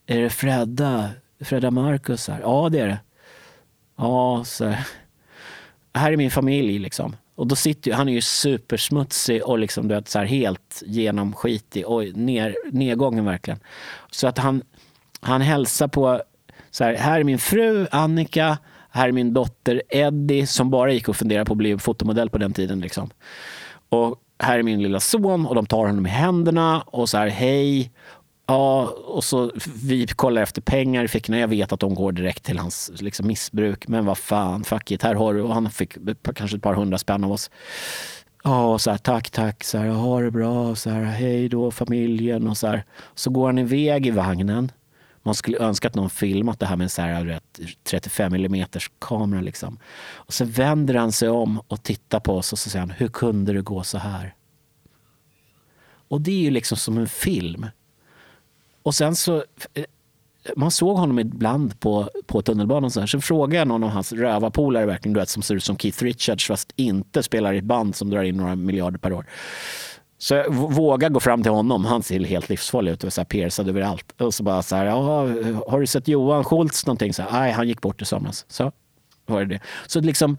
är det Fredda? Fredda Marcus? Här? Ja, det är det. Ja, så här. här är min familj. Liksom. Och då sitter han är ju supersmutsig och liksom, du vet, så här, helt genomskitig och ner, nedgången verkligen. Så att han, han hälsar på, så här, här är min fru Annika, här är min dotter Eddie som bara gick och funderade på att bli fotomodell på den tiden. Liksom. Och här är min lilla son och de tar honom i händerna och så här hej. Ja, och så vi kollar efter pengar i fickorna. Jag vet att de går direkt till hans liksom, missbruk. Men vad fan, fuck it, här har du. Och han fick kanske ett par hundra spänn av oss. Ja, och så här, tack, tack, så här, ha det bra, så här, hej då familjen och så här. Så går han iväg i vagnen man skulle önska att någon filmat det här med en så här, 35 mm kamera. Liksom. Och så vänder han sig om och tittar på oss och så säger han, hur kunde det gå så här? Och det är ju liksom som en film. Och sen så, eh, man såg honom ibland på, på tunnelbanan. Så, här. Sen frågade jag någon av hans rövarpolare verkligen, du vet, som ser ut som Keith Richards fast inte spelar i ett band som drar in några miljarder per år. Så jag vågar gå fram till honom. Han ser helt livsfarlig ut och så här piercad överallt. Och så bara så här, har du sett Johan Schultz någonting? Så här, Nej, han gick bort i somras. Så var det det. Så liksom,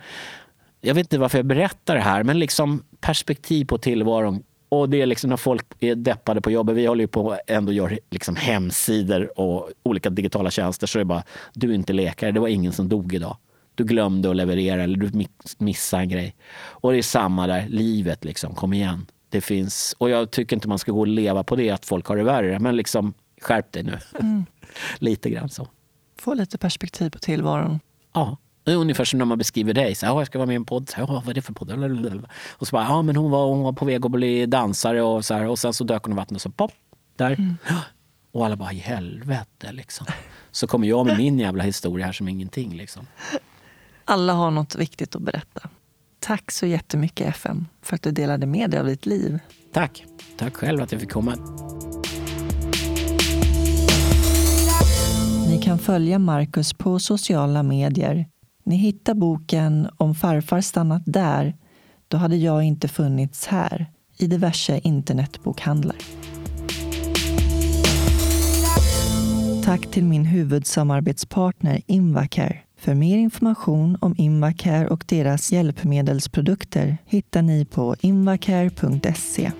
jag vet inte varför jag berättar det här, men liksom perspektiv på tillvaron. Och det är liksom när folk är deppade på jobbet. Vi håller ju på ändå gör liksom hemsidor och olika digitala tjänster. Så är det bara, du är inte läkare. Det var ingen som dog idag. Du glömde att leverera eller du missade en grej. Och det är samma där, livet liksom. Kom igen Det finns, och jag tycker inte man ska gå och leva på det, att folk har det värre. Men liksom, skärp dig nu. Mm. lite grann så. Få lite perspektiv på tillvaron. Ja. Ungefär som när man beskriver dig. Så jag ska vara med i en podd. Så vad är det för podd? Och så bara, ja men hon var, hon var på väg att bli dansare och så här, Och sen så dök hon i vattnet och så pop, där. Mm. Och alla bara, i helvete liksom. Så kommer jag med min jävla historia här som ingenting liksom. Alla har något viktigt att berätta. Tack så jättemycket FM för att du delade med dig av ditt liv. Tack. Tack själv att jag fick komma. Ni kan följa Marcus på sociala medier. Ni hittar boken Om farfar stannat där, då hade jag inte funnits här i diverse internetbokhandlar. Tack till min huvudsamarbetspartner Invacare. För mer information om Invacare och deras hjälpmedelsprodukter hittar ni på invacare.se.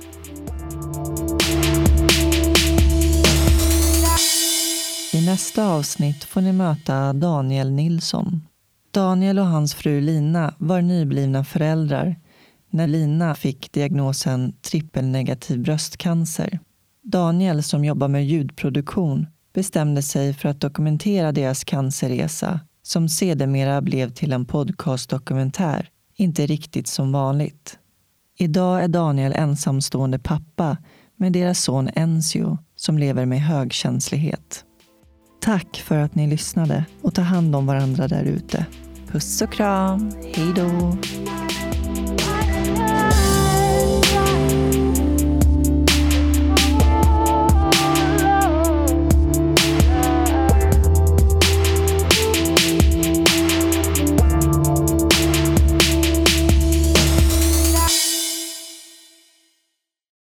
I nästa avsnitt får ni möta Daniel Nilsson. Daniel och hans fru Lina var nyblivna föräldrar när Lina fick diagnosen trippelnegativ bröstcancer. Daniel, som jobbar med ljudproduktion, bestämde sig för att dokumentera deras cancerresa som sedermera blev till en podcastdokumentär, inte riktigt som vanligt. Idag är Daniel ensamstående pappa med deras son Enzio som lever med högkänslighet. Tack för att ni lyssnade och ta hand om varandra där ute. Puss och kram. Hej då!